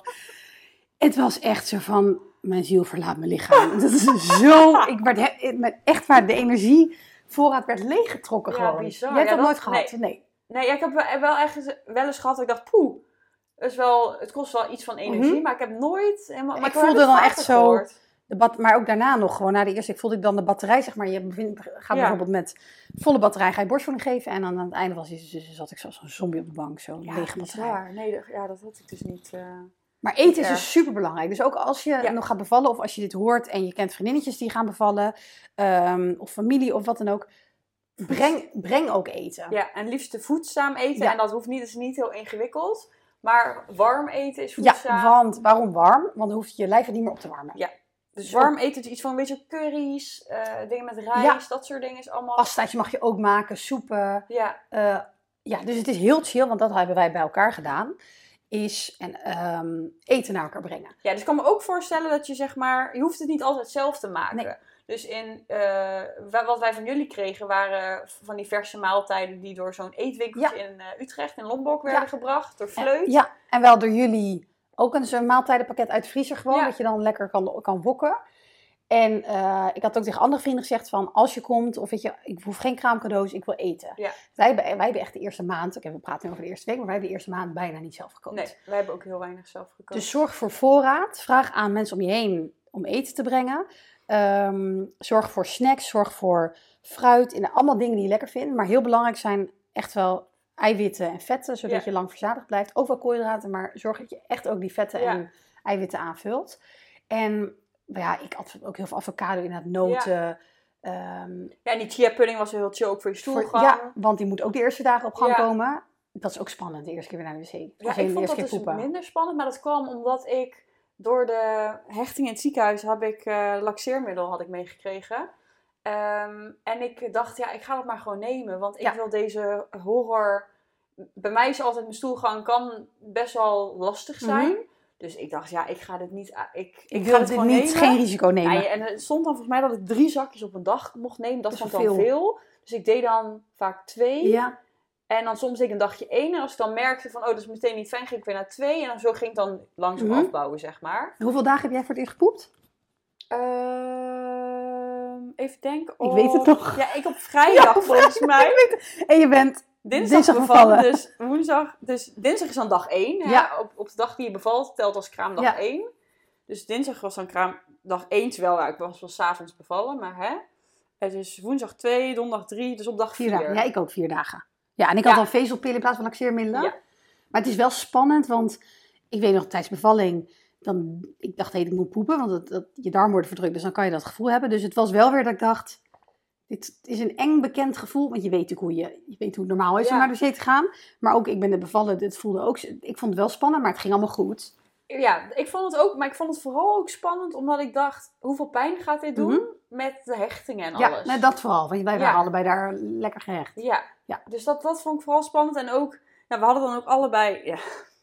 Het was echt zo van, mijn ziel verlaat mijn lichaam. Dat is zo, ik werd echt waar, de energievoorraad werd leeggetrokken Ja, gewoon. bizar. Jij hebt Ja, dat dat- nooit gehad? Nee. Nee, ja, ik heb wel- echt wel eens gehad dat ik dacht, poeh, het, is wel, het kost wel iets van energie, Mhm. maar ik heb nooit helemaal... Ik maar heb voelde dan echt zo-. De maar ook daarna nog, gewoon na de eerste, voelde ik dan de batterij, zeg maar. Je bevindt- gaat Ja. bijvoorbeeld met volle batterij, ga je borstvoeding geven. En dan aan het einde was, dus, zat ik zoals een zombie op de bank, zo Ja, lege batterij. Nee, dat- ja, dat had ik dus niet. eh. Maar eten is dus super belangrijk. Dus ook als je Ja. nog gaat bevallen, of als je dit hoort en je kent vriendinnetjes die gaan bevallen, ehm, of familie of wat dan ook, breng, breng ook eten. Ja, en liefst voedzaam eten. Ja. En dat hoeft niet, is niet heel ingewikkeld. Maar warm eten is Ja, voedzaam. want waarom warm? Want dan hoeft je lijf het niet meer op te warmen. Ja. Dus warm eten is iets van een beetje curry's, eh, dingen met rijst, Ja. dat soort dingen is allemaal... Pastaatje mag je ook maken, soepen. Ja, Eh, ja, dus het is heel chill, want dat hebben wij bij elkaar gedaan. Is en, ehm, eten naar elkaar brengen. Ja, dus ik kan me ook voorstellen dat je zeg maar, je hoeft het niet altijd zelf te maken. Nee. Dus in, eh, wa- wat wij van jullie kregen waren van die verse maaltijden die door zo'n eetwinkeltje in eh, Utrecht, in Lombok werden Ja. gebracht, door En- Vleut. ja, en wel door jullie ook een zo'n maaltijdenpakket uit de vriezer gewoon, Ja. dat je dan lekker kan, kan wokken. En eh, ik had ook tegen andere vrienden gezegd van, als je komt, of weet je, ik hoef geen kraamcadeaus, ik wil eten. Ja. Wij, hebben, wij hebben echt de eerste maand, oké, we praten nu over de eerste week, maar wij hebben de eerste maand bijna niet zelf gekookt. Nee, wij hebben ook heel weinig zelf gekookt. Dus zorg voor voorraad. Vraag aan mensen om je heen om eten te brengen. Ehm, zorg voor snacks. Zorg voor fruit. En allemaal dingen die je lekker vindt. Maar heel belangrijk zijn echt wel eiwitten en vetten. Zodat Ja. je lang verzadigd blijft. Ook wel koolhydraten. Maar zorg dat je echt ook die vetten Ja. en eiwitten aanvult. En ja, ik had ook heel veel avocado in het noten. Ehm, Ja, en die chia pudding was heel chill ook voor je stoelgang. ja, want die moet ook de eerste dagen op gang Ja. komen. Dat is ook spannend, de eerste keer weer naar de wc. Ja, ik vond dat dus minder spannend, maar dat kwam omdat ik door de hechting in het ziekenhuis heb ik eh, laxeermiddel had ik meegekregen. Ehm, en ik dacht, ja, ik ga dat maar gewoon nemen, want ik Ja. wil deze horror. Bij mij is altijd mijn stoelgang kan best wel lastig zijn. Dus ik dacht, ja, ik ga dit niet. a- Ik, ik, Ik ga wil dit gewoon niet, nemen. geen risico nemen. Ja, en het stond dan volgens mij dat ik drie zakjes op een dag mocht nemen. Dat Dat vond dan veel. veel. Dus ik deed dan vaak twee. ja. En dan soms ik een dagje één. En als ik dan merkte van, oh, dat is meteen niet fijn, ging ik weer naar twee. En dan zo ging ik dan langzaam Mhm. afbouwen, zeg maar. Hoeveel dagen heb jij voor het eerst gepoept? Ehm, even denken. Ik weet het nog. Ja, ik op vrijdag Ja, volgens mij. En je bent Dinsdag, Dinsdag bevallen, dus woensdag. Dus dinsdag is dan dag één. hè. Ja. Op, op de dag die je bevalt telt als kraamdag Ja. één. Dus dinsdag was dan kraamdag één, terwijl ja, ik was wel s'avonds bevallen, maar hè. Het is woensdag twee, donderdag drie, dus op dag vier vier. dagen. Ja, ik ook vier dagen. Ja, en ik had dan vezelpillen in plaats van laxeermiddelen. Ja. Maar het is wel spannend, want ik weet nog tijdens bevalling, dan, ik dacht hey, ik moet poepen, want het, dat, je darm wordt verdrukt, dus dan kan je dat gevoel hebben. Dus het was wel weer dat ik dacht, dit is een eng bekend gevoel, want je weet natuurlijk hoe, je, je weet hoe het normaal is om Ja. naar de zee te gaan. Maar ook, ik ben net bevallen, het voelde ook, ik vond het wel spannend, maar het ging allemaal goed. Ja, ik vond het ook, maar ik vond het vooral ook spannend omdat ik dacht, hoeveel pijn gaat dit doen met de hechtingen en Mhm. Ja, alles. net dat vooral, want wij Ja. waren allebei daar lekker gehecht. Ja, Ja. dus dat, dat vond ik vooral spannend. En ook, nou, we hadden dan ook allebei, ja,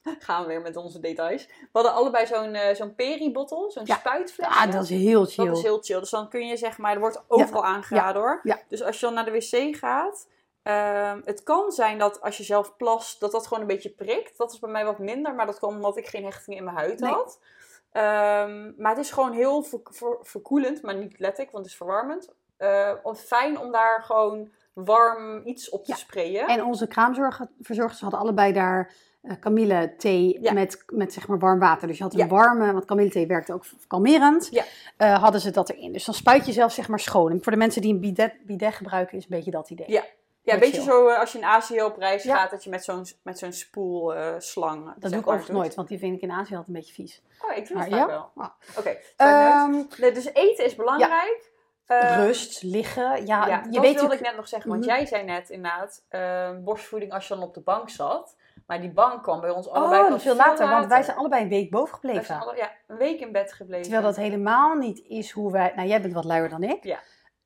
gaan we weer met onze details. We hadden allebei zo'n eh zo'n peribottel, zo'n Ja. spuitflesje. Ah, dat is heel chill. Dat is heel chill. Dus dan kun je zeg maar, er wordt overal aangeraden hoor. Ja. Dus als je dan naar de wc gaat, ehm, het kan zijn dat als je zelf plast, dat dat gewoon een beetje prikt. Dat is bij mij wat minder, maar dat kwam omdat ik geen hechtingen in mijn huid Nee. had. Ehm, maar het is gewoon heel ver- ver- verkoelend, maar niet letterlijk, want het is verwarmend. Eh, fijn om daar gewoon warm iets op te Ja. sprayen. En onze kraamverzorgers hadden allebei daar eh kamille thee Ja. met, met zeg maar warm water. Dus je had een Ja. warme, want kamille thee werkte ook kalmerend. Ja. Eh, hadden ze dat erin. Dus dan spuit je zelf zeg maar schoon. En voor de mensen die een bidet, bidet gebruiken is een beetje dat idee. Ja. Ja, een beetje zo eh, als je in Azië op reis Ja. gaat, dat je met zo'n met zo'n spoelslang. Dat doe ik overigens nooit, want die vind ik in Azië altijd een beetje vies. Oh, ik doe Maar dat ja? wel. Ah. Oké. Ehm, Nee, dus eten is belangrijk. Eh, rust, liggen. Ja, ja, je dat weet wilde ik net nog zeggen, want Mhm. jij zei net inderdaad eh, borstvoeding als je dan op de bank zat. Maar die bank kwam bij ons allebei Oh, pas veel later, want wij zijn allebei een week boven gebleven. alle- ja, een week in bed gebleven. Terwijl dat helemaal niet is hoe wij... Nou, jij bent wat luier dan ik. Ja.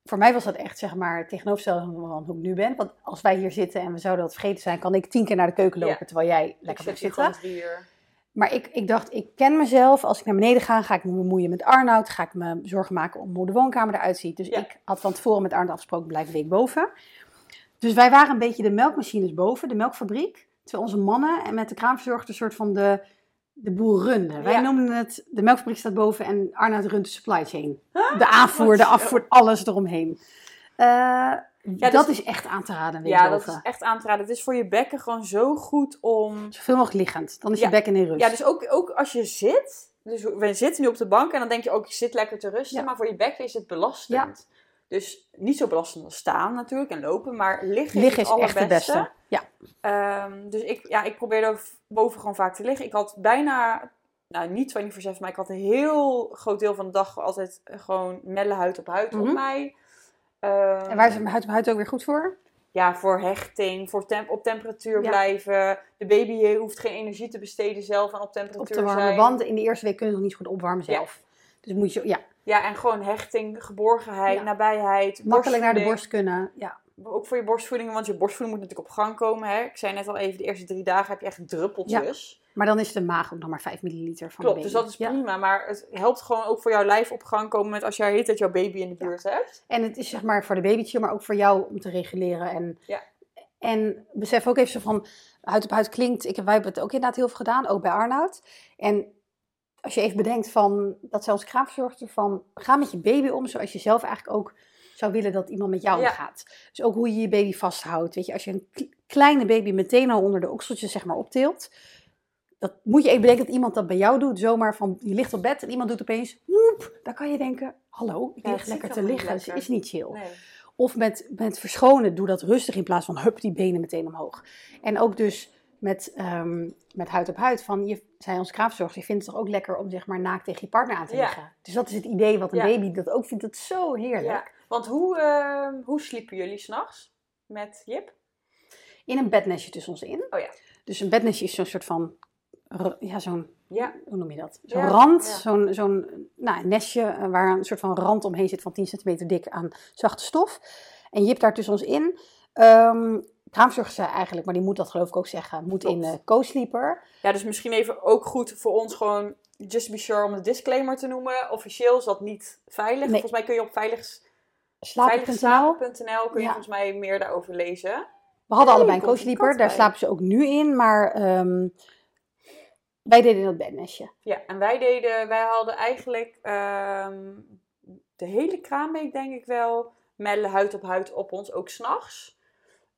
Voor mij was dat echt, zeg maar, tegenovergestelde van hoe ik nu ben. Want als wij hier zitten en we zouden dat vergeten zijn, kan ik tien keer naar de keuken lopen, Ja. terwijl jij lekker zit zitten. Maar ik, ik dacht, ik ken mezelf. Als ik naar beneden ga, ga ik me bemoeien met Arnoud. Ga ik me zorgen maken om hoe de woonkamer eruit ziet. Dus Ja. ik had van tevoren met Arnoud afgesproken, blijf week boven. Dus wij waren een beetje de melkmachines boven, de melkfabriek. Terwijl onze mannen en met de kraamverzorgers een soort van de, de boel runde. Wij Ja. noemden het, de melkfabriek staat boven en Arnoud runt de supply chain. De aanvoer, de afvoer, alles eromheen. Eh, dat dus- is echt aan te raden, Ja, dat is echt aan te raden. Het is voor je bekken gewoon zo goed om... Zoveel mogelijk liggend. Dan is Ja. je bekken in rust. Ja, dus ook, ook als je zit... Dus we zitten nu op de bank en dan denk je ook, je zit lekker te rusten. Ja. Maar voor je bekken is het belastend. Dus niet zo belastend als staan natuurlijk en lopen. Maar liggen, Liggen is het echt het allerbeste. beste. Ja. Ehm, dus ik, ja, ik probeerde boven gewoon vaak te liggen. Ik had bijna, nou niet 24-7, maar ik had een heel groot deel van de dag altijd gewoon melle huid op huid op Mhm. mij. Ehm, En waar is het huid op huid ook weer goed voor? ja, voor hechting, voor temp op temperatuur Ja. blijven. De baby hoeft geen energie te besteden zelf en op temperatuur Op te warmen. zijn. Want in de eerste week kun je nog niet goed opwarmen Ja. zelf. Dus moet je ja, Ja, en gewoon hechting, geborgenheid, Ja. nabijheid. makkelijk naar de borst kunnen. Ja. Ook voor je borstvoeding, want je borstvoeding moet natuurlijk op gang komen. Hè? Ik zei net al even, de eerste drie dagen heb je echt druppeltjes. Maar dan is de maag ook nog maar 5 milliliter van Klopt, dus dat is Ja. prima. Maar het helpt gewoon ook voor jouw lijf op gang komen met als jij heet dat jouw baby in de buurt hebt. En het is zeg maar voor de babytje, maar ook voor jou om te reguleren. En, Ja. en besef ook even zo van, huid op huid klinkt, ik, wij hebben het ook inderdaad heel veel gedaan, ook bij Arnoud. En als je even bedenkt van, dat zelfs kraamverzorgster van, ga met je baby om zoals je zelf eigenlijk ook zou willen dat iemand met jou Ja. omgaat. Dus ook hoe je je baby vasthoudt. Weet je, als je een kleine baby meteen al onder de okseltjes zeg maar optilt, dat moet je even bedenken dat iemand dat bij jou doet, zomaar van, je ligt op bed en iemand doet opeens, woep, dan kan je denken, hallo, ik Ja, lig lekker te liggen, lekker. is niet chill. Nee. Of met, met verschonen, doe dat rustig in plaats van hup, die benen meteen omhoog. En ook dus met, ehm, met huid op huid, van je zei onze kraamverzorgster, je vindt het toch ook lekker om zeg maar naakt tegen je partner aan te Ja. liggen. Dus dat is het idee wat een Ja. baby dat ook vindt, dat is zo heerlijk. Ja. Want hoe, ehm, hoe sliepen jullie s'nachts met Jip? In een bednestje tussen ons in. Oh ja. Dus een bednestje is zo'n soort van, ja zo'n, Ja, hoe noem je dat? Zo'n Ja, rand, ja. zo'n, zo'n nou, nestje eh, waar een soort van rand omheen zit van 10 centimeter dik aan zachte stof. En Jip daar tussen ons in. Ehm kraamzorger zei eigenlijk, maar die moet dat geloof ik ook zeggen, moet in eh co-sleeper. Ja, dus misschien even ook goed voor ons gewoon, just be sure, om de disclaimer te noemen. Officieel is dat niet veilig. Nee. Volgens mij kun je op veilig, Slapen.nl. veiligslapen.nl kun je Ja. volgens mij meer daarover lezen. We hadden allebei een co-sleeper, daar slapen ze ook nu in, maar ehm, wij deden dat bednestje. Ja, en wij deden, wij hadden eigenlijk ehm, de hele kraamweek denk ik wel, melle huid op huid op ons, ook s'nachts.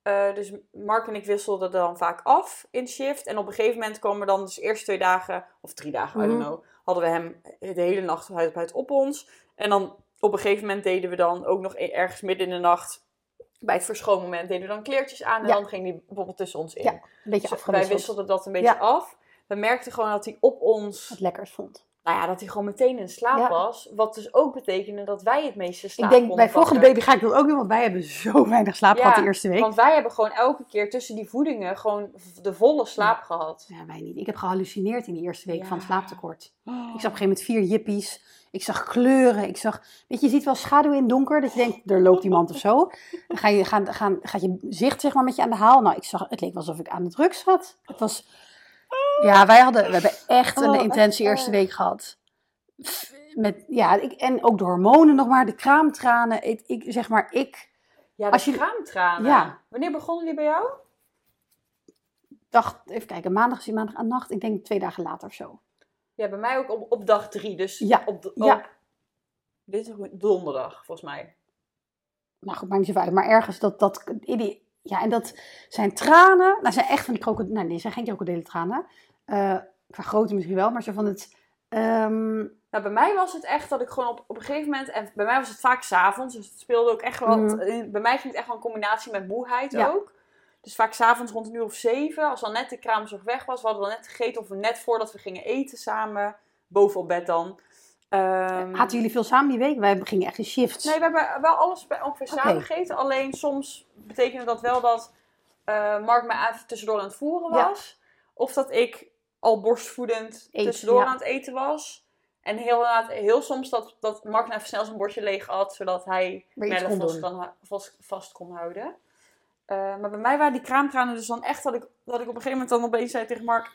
Eh dus Mark en ik wisselden dan vaak af in shift. En op een gegeven moment kwam er dan dus eerst twee dagen, of drie dagen, I don't Mhm. know, hadden we hem de hele nacht huid op huid op ons. En dan op een gegeven moment deden we dan ook nog e- ergens midden in de nacht, bij het verschoonmoment, deden we dan kleertjes aan. En Ja. dan ging die bijvoorbeeld tussen ons in. Ja, Een beetje Dus wij wisselden dat een beetje Ja. af. We merkten gewoon dat hij op ons Wat lekkers vond. Nou ja, dat hij gewoon meteen in slaap Ja. was. Wat dus ook betekende dat wij het meeste slaap Ik denk, bij volgende baby ga ik dat ook doen, want wij hebben zo weinig slaap Ja, gehad de eerste week. Want wij hebben gewoon elke keer tussen die voedingen gewoon de volle slaap gehad. Ja, wij niet. Ik heb gehallucineerd in de eerste week van slaaptekort. Ik zag op een gegeven moment vier jippies. Ik zag kleuren. Ik zag, weet je, je ziet wel schaduw in donker. Dat je denkt, er loopt iemand of zo. Dan ga je, gaan, gaan, gaat je zicht zeg maar met je aan de haal. Nou, ik zag, het leek alsof ik aan de drugs zat. Het was, ja, wij hadden, we hebben echt een Oh, intense eerste erg. week gehad. Met, ja, ik, en ook de hormonen nog maar, de kraamtranen. Ik, ik, zeg maar, ik Ja, de Als je- kraamtranen. Ja. Wanneer begonnen die bij jou? dacht, even kijken, maandag is die maandag aan nacht. Ik denk twee dagen later of zo. Ja, bij mij ook op, op dag drie. Dus Ja, op, ja. dit is donderdag, volgens mij. nou goed, maakt niet zoveel uit. Maar ergens dat, dat, in die, ja, en dat zijn tranen, nou zijn echt van die krokodillen, nee, nee, zijn geen krokodillentranen. Eh qua grootte misschien wel, maar zo van het, ehm, Nou, bij mij was het echt dat ik gewoon op, op een gegeven moment... En bij mij was het vaak s'avonds, dus het speelde ook echt wel... Mhm. Bij mij ging het echt wel een combinatie met moeheid Ja. ook. Dus vaak s'avonds rond een uur of zeven, als dan net de kraamzorg weg was. We hadden dan net gegeten of net voordat we gingen eten samen. Boven op bed dan. Ehm, hadden jullie veel samen die week? Wij gingen echt in shifts. Nee, we hebben wel alles ongeveer Oké. samen gegeten. Alleen soms betekende dat wel dat eh, Mark mij even tussendoor aan het voeren Ja. was. Of dat ik al borstvoedend tussendoor ja. aan het eten was. En heel, heel soms dat, dat Mark nou even snel zijn bordje leeg had. Zodat hij vast, kan, hu- vast, vast kon houden. Eh, maar bij mij waren die kraamtranen dus dan echt dat ik, dat ik op een gegeven moment dan opeens zei tegen Mark...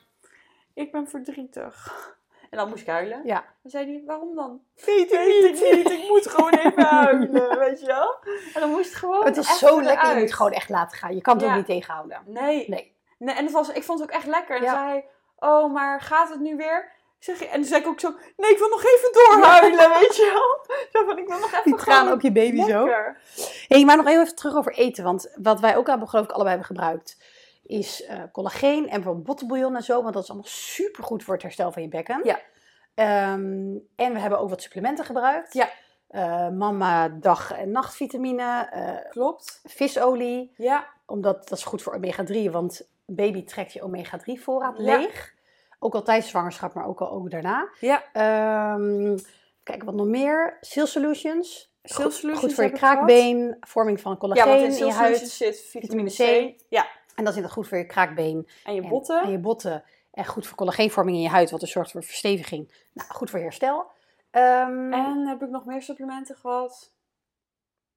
Ik ben verdrietig. En dan moest ik huilen. Ja. Dan zei hij, waarom dan? Weet ik niet. Ik moet gewoon even huilen, weet je wel? En dan moest het gewoon Het is zo lekker, je eruit. moet gewoon echt laten gaan. Je kan het Ja. ook niet tegenhouden. Nee. Nee. nee. En het was, ik vond het ook echt lekker. En Ja. zei hij, oh, maar gaat het nu weer? Ik Zeg, en toen zei ik ook zo, nee, ik wil nog even doorhuilen, weet je wel. Zo van, ik wil nog even Die tranen gewoon op je baby zo. lekker. Hey, maar nog even terug over eten. Want wat wij ook hebben, geloof ik, allebei hebben gebruikt, is eh, collageen en bijvoorbeeld bottenbouillon en zo. Want dat is allemaal super goed voor het herstel van je bekken. Ja. Ehm, en we hebben ook wat supplementen gebruikt. Ja. Eh, mama dag- en nachtvitamine, eh, Klopt. visolie. Ja, Omdat dat is goed voor omega-3, want baby trekt je omega-3 voorraad Ja. leeg. Ook al tijdens zwangerschap, maar ook al ook daarna. ja. Ehm, kijk, wat nog meer? Seal Solutions. Seal Solutions Goed voor je kraakbeen, vorming van Ja, collageen want in in je huid. Zit vitamine vitamine C. Ja, En dat is inderdaad goed voor je kraakbeen en je en- botten. en je botten. En goed voor collageenvorming in je huid, wat dus zorgt voor versteviging. Nou, goed voor je herstel. Ehm, En heb ik nog meer supplementen gehad?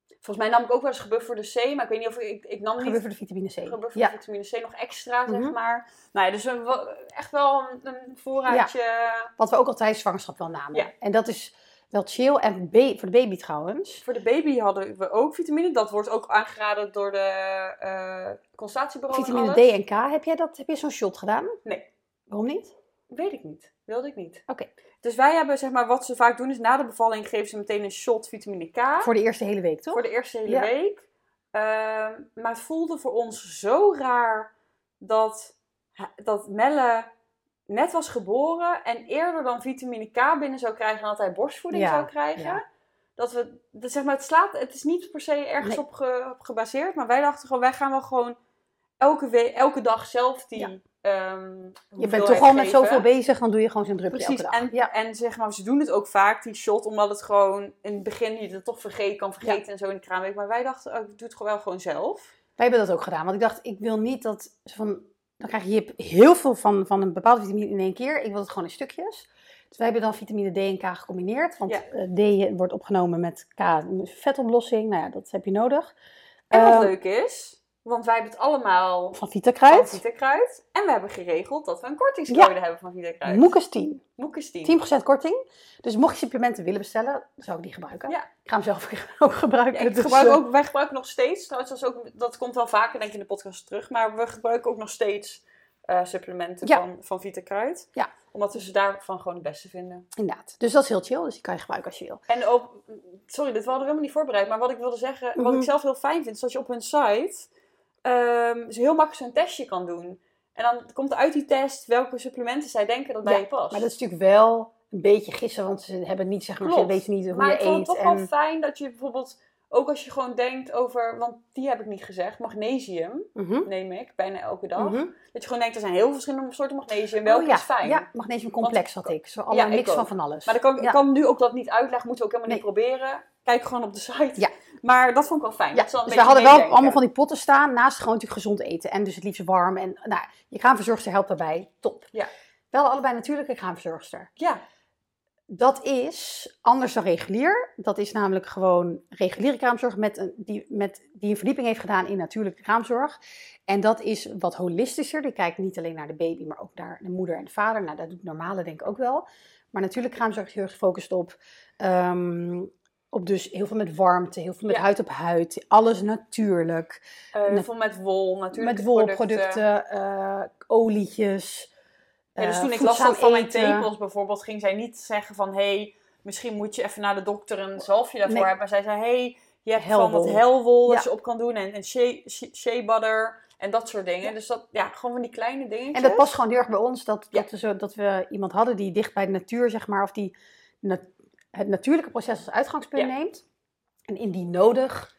Volgens mij nam ik ook wel eens gebufferde C, maar ik weet niet of ik... Ik, ik nam niet gebufferde vitamine C. gebufferde Ja, vitamine C nog extra, zeg Mhm. maar. Nou ja, dus een, echt wel een, een voorraadje. wat we ook al tijdens zwangerschap wel namen. Ja. En dat is wel chill. En voor de baby trouwens. Voor de baby hadden we ook vitamine. Dat wordt ook aangeraden door de consultatiebureau en Vitamine D en K, heb jij, dat, heb je zo'n shot gedaan? Nee. Waarom niet? Weet ik niet. Wilde ik niet. Oké. Dus wij hebben, zeg maar, wat ze vaak doen is na de bevalling geven ze meteen een shot vitamine K. Voor de eerste hele week, toch? Voor de eerste hele Ja. week. Ehm, maar het voelde voor ons zo raar dat, dat Melle net was geboren en eerder dan vitamine K binnen zou krijgen dan dat hij borstvoeding Ja, zou krijgen. ja. Dat we, dat zeg maar, het slaat, het is niet per se ergens Nee. op, ge- op gebaseerd, maar wij dachten gewoon, wij gaan wel gewoon elke, we- elke dag zelf die. Ja. ehm, Je bent toch al met zoveel bezig, dan doe je gewoon zo'n druppel Precies, elke dag. en, ja. en zeg maar, ze doen het ook vaak, die shot, omdat het gewoon in het begin je het toch vergeten, kan vergeten en zo in de kraamweek. Maar wij dachten, oh, ik doe het gewoon wel gewoon zelf. Wij hebben dat ook gedaan. Want ik dacht, ik wil niet dat... ze Van, dan krijg je heel veel van, van een bepaalde vitamine in één keer. Ik wil het gewoon in stukjes. Dus wij hebben dan vitamine D en K gecombineerd. Want Ja. eh, D wordt opgenomen met K, vetoplossing. Nou ja, dat heb je nodig. En wat Eh, leuk is, want wij hebben het allemaal Van van Vitakruid. Vitakruid. En we hebben geregeld dat we een kortingscode hebben van Vitakruid. Moekes 10. Moekes 10. 10% korting. Dus mocht je supplementen willen bestellen, zou ik die gebruiken. Ja. Ik ga hem zelf ook gebruiken. Ja, dus, gebruik eh, ook, wij gebruiken nog steeds, trouwens ook, dat komt wel vaker denk ik in de podcast terug, maar we gebruiken ook nog steeds eh, supplementen Ja. van, van Vitakruid. Ja. Omdat we ze daarvan gewoon het beste vinden. Inderdaad. Dus dat is heel chill. Dus die kan je gebruiken als je wil. En ook, sorry, dit hadden we helemaal niet voorbereid. Maar wat ik wilde zeggen, wat Mhm. ik zelf heel fijn vind, is dat je op hun site ehm, dus heel makkelijk zo'n testje kan doen. En dan komt uit die test welke supplementen zij denken dat bij Ja, je past. Maar dat is natuurlijk wel een beetje gissen, want ze hebben niet, zeg maar, ze weten niet hoe Maar je ik vond eet. het toch wel fijn dat je bijvoorbeeld, ook als je gewoon denkt over, want die heb ik niet gezegd, magnesium Mhm. neem ik bijna elke dag. Mhm. Dat je gewoon denkt, er zijn heel veel verschillende soorten magnesium. Welke Oh, ja. is fijn? Ja, magnesiumcomplex had ik. Zo alle Ja, ik mix van van alles. Maar dan kan, ik kan nu ook dat niet uitleggen, moeten we ook helemaal niet proberen. Kijk gewoon op de site. Ja. Maar dat vond ik wel fijn. Ja, een dus we hadden wel allemaal van die potten staan, naast gewoon natuurlijk gezond eten. En dus het liefst warm. En nou, je kraamverzorgster helpt daarbij. Top. Ja. Wel allebei natuurlijke kraamverzorgster. Ja, Dat is anders dan regulier. Dat is namelijk gewoon reguliere kraamzorg met een, die, met, die een verdieping heeft gedaan in natuurlijke kraamzorg. En dat is wat holistischer. Die kijkt niet alleen naar de baby, maar ook naar de moeder en de vader. Nou, dat doet normale denk ik ook wel. Maar natuurlijk kraamzorg is heel erg gefocust op, ehm, op dus heel veel met warmte, heel veel met Ja. huid op huid. Alles natuurlijk. eh Met- vol met wol, natuurlijk. met wolproducten, eh olietjes. Ja, dus eh, toen ik last had van mijn tepels bijvoorbeeld, ging zij niet zeggen van... hé, hey, misschien moet je even naar de dokter een zalfje daarvoor Nee. hebben. Maar zij zei, hé, hey, je hebt Helwol. van dat helwol dat Ja. je op kan doen. En, en shea, shea- butter en dat soort dingen. Dus dat, ja, gewoon van die kleine dingetjes. En dat past gewoon heel erg bij ons, dat, Ja. dat, we zo, dat we iemand hadden die dicht bij de natuur, zeg maar, of die na- het natuurlijke proces als uitgangspunt Ja. neemt. En indien nodig,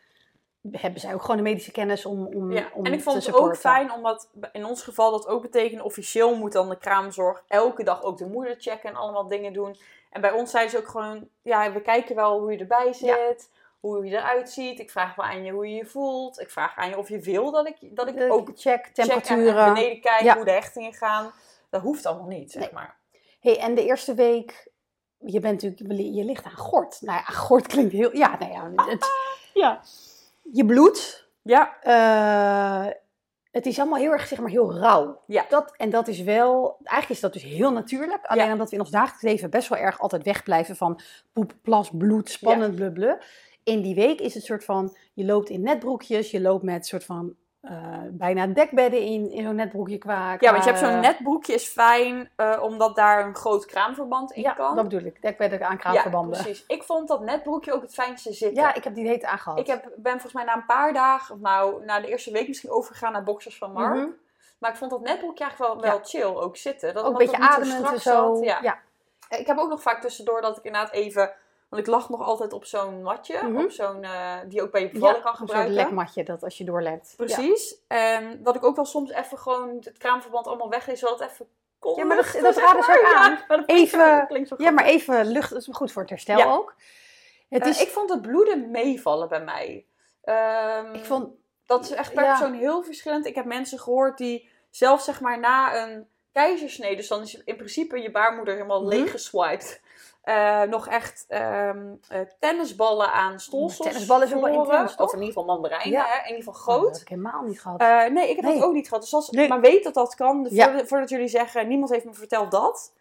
hebben zij ook gewoon de medische kennis om, om, Ja, om en ik vond het ook fijn, omdat in ons geval dat ook betekent, officieel moet dan de kraamzorg elke dag ook de moeder checken en allemaal dingen doen. En bij ons zeiden ze ook gewoon, ja, we kijken wel hoe je erbij zit, Ja. hoe je eruit ziet. Ik vraag wel aan je hoe je je voelt. Ik vraag aan je of je wil dat ik, dat ik De ook check, check en- temperaturen. en beneden kijk Ja. hoe de hechtingen gaan. Dat hoeft allemaal niet, zeg Nee. maar. Hey, en de eerste week, je bent natuurlijk, je ligt aan gort. Nou ja, gort klinkt heel, ja, nou ja, het, Ja. je bloed, Ja, eh, het is allemaal heel erg, zeg maar, heel rauw. Ja. Dat, en dat is wel, eigenlijk is dat dus heel natuurlijk. Alleen Ja. omdat we in ons dagelijks leven best wel erg altijd wegblijven van poep, plas, bloed, spannend, blub, blub. In die week is het soort van, je loopt in netbroekjes, je loopt met soort van eh, bijna dekbedden in, in zo'n netbroekje qua... Ja, want je hebt zo'n netbroekje is fijn, eh, omdat daar een groot kraamverband in Ja, kan. dat bedoel ik. Dekbedden aan ja, kraamverbanden. Ja, precies. Ik vond dat netbroekje ook het fijnste zitten. ik heb die heet aangehad. Ik heb, ben volgens mij na een paar dagen, of nou, na de eerste week misschien overgegaan naar boxers van Mark. Mhm. Maar ik vond dat netbroekje eigenlijk wel, wel chill ook zitten. Dat, Ook een beetje ademend en zo. zat. Ja. ja. Ik heb ook nog vaak tussendoor dat ik inderdaad even... Want ik lag nog altijd op zo'n matje. Mhm. Op zo'n, eh, die ook bij je bevalling kan gebruiken. lekmatje dat als je doorlekt. Ja. Precies. En dat ik ook wel soms even gewoon het kraamverband allemaal weglees. Zodat het even kon Ja, maar dat- dat raden ze ook aan. Ja, Even- dat klinkt zo Ja, maar even lucht, dat is goed voor het herstel ook. Het Eh, is, ik vond het bloeden meevallen bij mij. Ehm, ik vond, Dat is echt per persoon heel verschillend. Ik heb mensen gehoord die zelfs zeg maar na een keizersnede, dus dan is in principe je baarmoeder helemaal Mhm. leeggeswiped. Eh, nog echt ehm, eh, tennisballen aan stolsels. tennisballen is ook wel intens? Of in ieder geval mandarijnen, Ja. hè? in ieder geval dat groot. heb ik helemaal niet gehad. Eh, nee, ik heb Nee. dat ook niet gehad. Dus als, Nee. Maar weet dat dat kan. Ja. Voordat, voordat jullie zeggen, niemand heeft me verteld dat.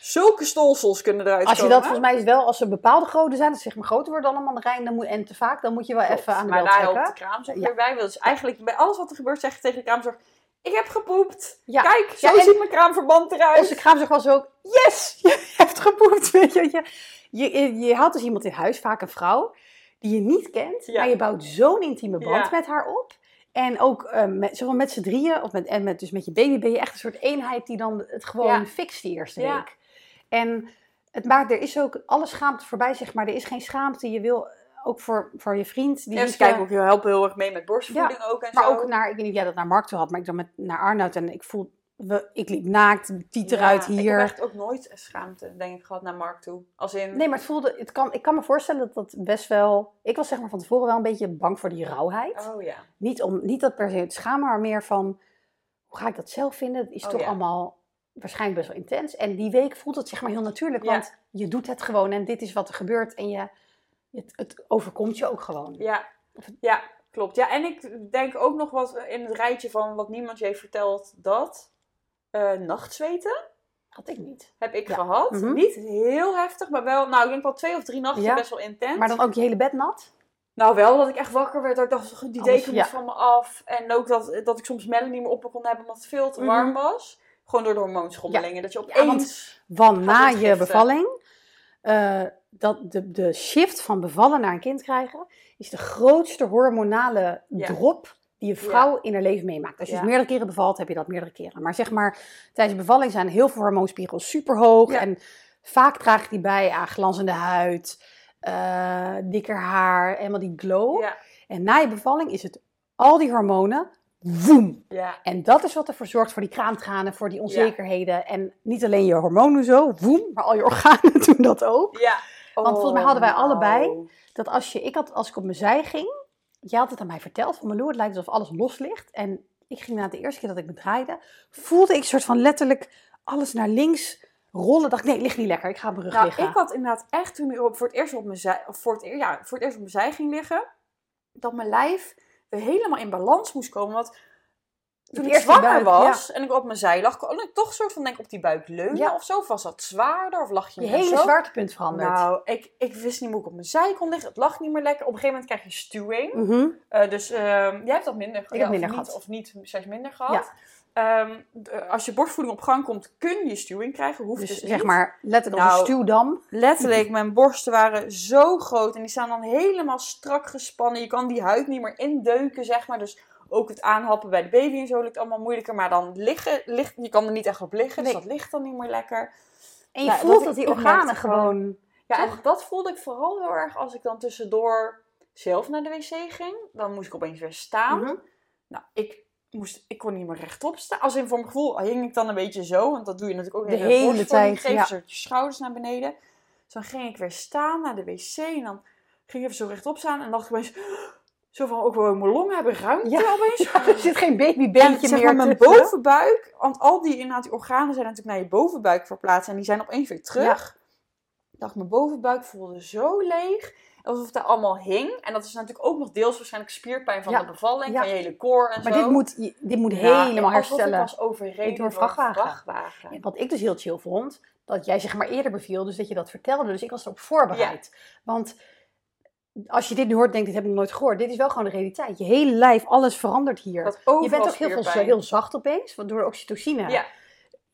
Zulke stolsels kunnen eruit als je komen. dat, volgens mij is wel, als ze bepaalde grootte zijn, dat zeg maar groter worden dan een mandarijn dan moet, en te vaak, dan moet je wel Klopt. even aan de Maar bel daar helpt de trekken. kraamzorg Ja. weer bij. Dus eigenlijk bij alles wat er gebeurt zeg je tegen de kraamzorg... Ik heb gepoept. Ja. Kijk, zo Ja, ziet mijn kraamverband eruit. Onze kraamzorg was ook, yes, je hebt gepoept, weet je. Je, je, je, je had dus iemand in huis, vaak een vrouw, die je niet kent, Ja. maar je bouwt zo'n intieme band met haar op. En ook eh, met, zowel met z'n drieën, of met, en met, dus met je baby, ben je echt een soort eenheid die dan het gewoon fixt die eerste Ja. week. En het maakt, er is ook alle schaamte voorbij, zeg maar. Er is geen schaamte. Je wil ook voor, voor je vriend, die Ja, je- kijken ook heel, helpen heel erg mee met borstvoeding ook en maar zo. ook naar, ik weet niet of jij dat naar Mark toe had, maar ik dan met, naar Arnoud en ik voel, we, ik liep naakt, tiet eruit Ja, hier. Ik heb echt ook nooit schaamte, denk ik, gehad naar Mark toe. Als in... Nee, maar het voelde, het kan, ik kan me voorstellen dat dat best wel, ik was zeg maar van tevoren wel een beetje bang voor die rauwheid. Oh ja. Niet, om, niet dat per se het schamen, maar meer van, hoe ga ik dat zelf vinden? Het is Oh, toch ja. allemaal waarschijnlijk best wel intens. En die week voelt het zeg maar heel natuurlijk, want je doet het gewoon en dit is wat er gebeurt en je, het, het overkomt je ook gewoon. Ja. ja, klopt. Ja, en ik denk ook nog wat in het rijtje van wat niemand je heeft verteld, dat eh, nachtzweten Had ik niet. heb ik Ja. gehad. Mhm. Niet heel heftig, maar wel, nou ik denk wel twee of drie nachten Ja. best wel intens. Maar dan ook je hele bed nat? Nou, wel dat ik echt wakker werd. Dat ik dacht, die deken moet ja. van me af. En ook dat, dat ik soms Melanie niet meer op me kon hebben omdat het veel te warm Mhm. was. Gewoon door de hormoonschommelingen. Dat je Ja, want- opeens... Want na je bevalling, eh, dat de, de shift van bevallen naar een kind krijgen, is de grootste hormonale Ja. drop die een vrouw in haar leven meemaakt. Als je Ja. dus meerdere keren bevalt, heb je dat meerdere keren. Maar zeg maar, tijdens de bevalling zijn heel veel hormoonspiegels superhoog. Ja. En vaak draagt die bij aan glanzende huid, eh, dikker haar, helemaal die glow. En na je bevalling is het al die hormonen, woem, ja, en dat is wat ervoor zorgt voor die kraamtranen, voor die onzekerheden. En niet alleen je hormonen zo, woem, maar al je organen doen dat ook. ja. Want volgens mij hadden wij Oh, allebei-. Dat als, je, ik had, als ik op mijn zij ging, je had het aan mij verteld van Malou, het lijkt alsof alles los ligt. En ik ging na de eerste keer dat ik me draaide, voelde ik soort van letterlijk alles naar links rollen. Dacht ik, nee, ligt niet lekker, ik ga op mijn rug Nou, liggen. ik had inderdaad echt toen ik voor het eerst op mijn zij, voor het, eer- ja, voor het eerst op mijn zij ging liggen, dat mijn lijf weer helemaal in balans moest komen. Want toen ik zwanger was en ik op mijn zij lag, kon ik toch soort van denk op die buik leunen Ja. of zo. Of was dat zwaarder of lag je, je hele zwaartepunt verandert. Nou, ik, ik wist niet hoe ik op mijn zij kon liggen. Het lag niet meer lekker. Op een gegeven moment krijg je stuwing. Mhm. Eh, dus ehm, jij hebt dat minder heb ja, minder of gehad. Niet, of niet, zelfs minder gehad. Als je borstvoeding op gang komt, kun je stuwing krijgen. Hoeft Dus dus, zeg niet. maar, letterlijk Nou, een stuwdam. Letterlijk, mijn borsten waren zo groot en die staan dan helemaal strak gespannen. Je kan die huid niet meer indeuken, zeg maar. Dus ook het aanhappen bij de baby en zo lukt allemaal moeilijker. Maar dan liggen, ligt, je kan er niet echt op liggen, dus dat ligt dan niet meer lekker. En je Ja, voelt dat die organen gewoon- gewoon... Ja, Toch? en dat voelde ik vooral heel erg als ik dan tussendoor zelf naar de wc ging. Dan moest ik opeens weer staan. Mhm. Nou, ik, moest, ik kon niet meer rechtop staan. Als in voor mijn gevoel hing ik dan een beetje zo. Want dat doe je natuurlijk ook De hele tijd, Geef ja. je schouders naar beneden. Dus dan ging ik weer staan naar de wc. En dan ging ik even zo rechtop staan. En dacht ik opeens... Zo van, ook wel mijn longen hebben ruimte Ja. opeens. Er zit geen En babybeentje meer maar, mijn tussen. bovenbuik, want al die, inderdaad, die organen zijn natuurlijk naar je bovenbuik verplaatst en die zijn opeens weer terug. Ik dacht, mijn bovenbuik voelde zo leeg, alsof het daar allemaal hing. En dat is natuurlijk ook nog deels waarschijnlijk spierpijn van Ja. de bevalling, Ja. van je hele core en Maar zo. dit moet, dit moet Ja, helemaal alsof herstellen. ik was overreden Door vrachtwagen. vrachtwagen. En Wat ik dus heel chill vond, dat jij zeg maar eerder beviel, dus dat je dat vertelde. Dus ik was erop voorbereid. Want als je dit nu hoort, denk ik, dit heb ik nog nooit gehoord. Dit is wel gewoon de realiteit. Je hele lijf, alles verandert hier. Je bent ook heel, veel, heel zacht opeens, want door de oxytocine. Ja.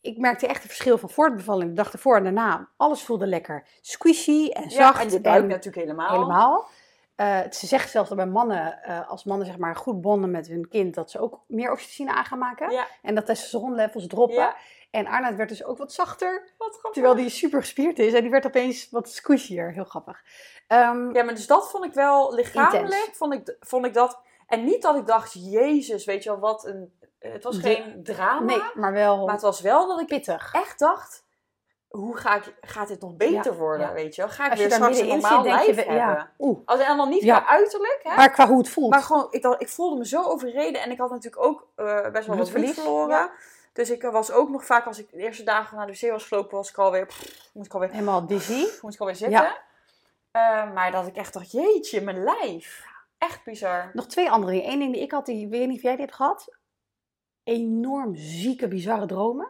Ik merkte echt een verschil van voor de dag ervoor en daarna. Alles voelde lekker squishy en Ja, zacht. en je buik en natuurlijk helemaal. helemaal. Eh, ze zegt zelfs dat bij mannen, eh, als mannen zeg maar goed bonden met hun kind, dat ze ook meer oxytocine aan gaan maken. Ja, En dat testosteronlevels droppen. Ja. En Arnoud werd dus ook wat zachter, wat terwijl die super gespierd is. En die werd opeens wat squishier. Heel grappig. Ehm, Ja, maar dus dat vond ik wel lichamelijk, vond ik, vond ik dat... En niet dat ik dacht, jezus, weet je wel, wat een... Het was De- geen drama, nee, maar wel maar het was wel dat ik pittig. echt dacht... Hoe ga ik, gaat dit nog beter Ja, worden, ja. weet je wel? Ga ik Als je weer straks een normaal zit, je, lijf we- hebben? ja, oeh. Als, en dan niet qua uiterlijk, hè? Maar qua hoe het voelt. Maar gewoon, ik, dacht, ik voelde me zo overreden en ik had natuurlijk ook eh, best wel wat Bloedverlies, verloren. Ja. Dus ik was ook nog vaak, als ik de eerste dagen naar de wc was gelopen, was ik alweer, pff, moest ik alweer, Helemaal dizzy. moest ik alweer zitten. Eh, maar dat ik echt dacht, jeetje, mijn lijf. Echt bizar. Nog twee andere dingen. Eén ding die ik had, die ik weet niet of jij die hebt gehad. Enorm zieke, bizarre dromen.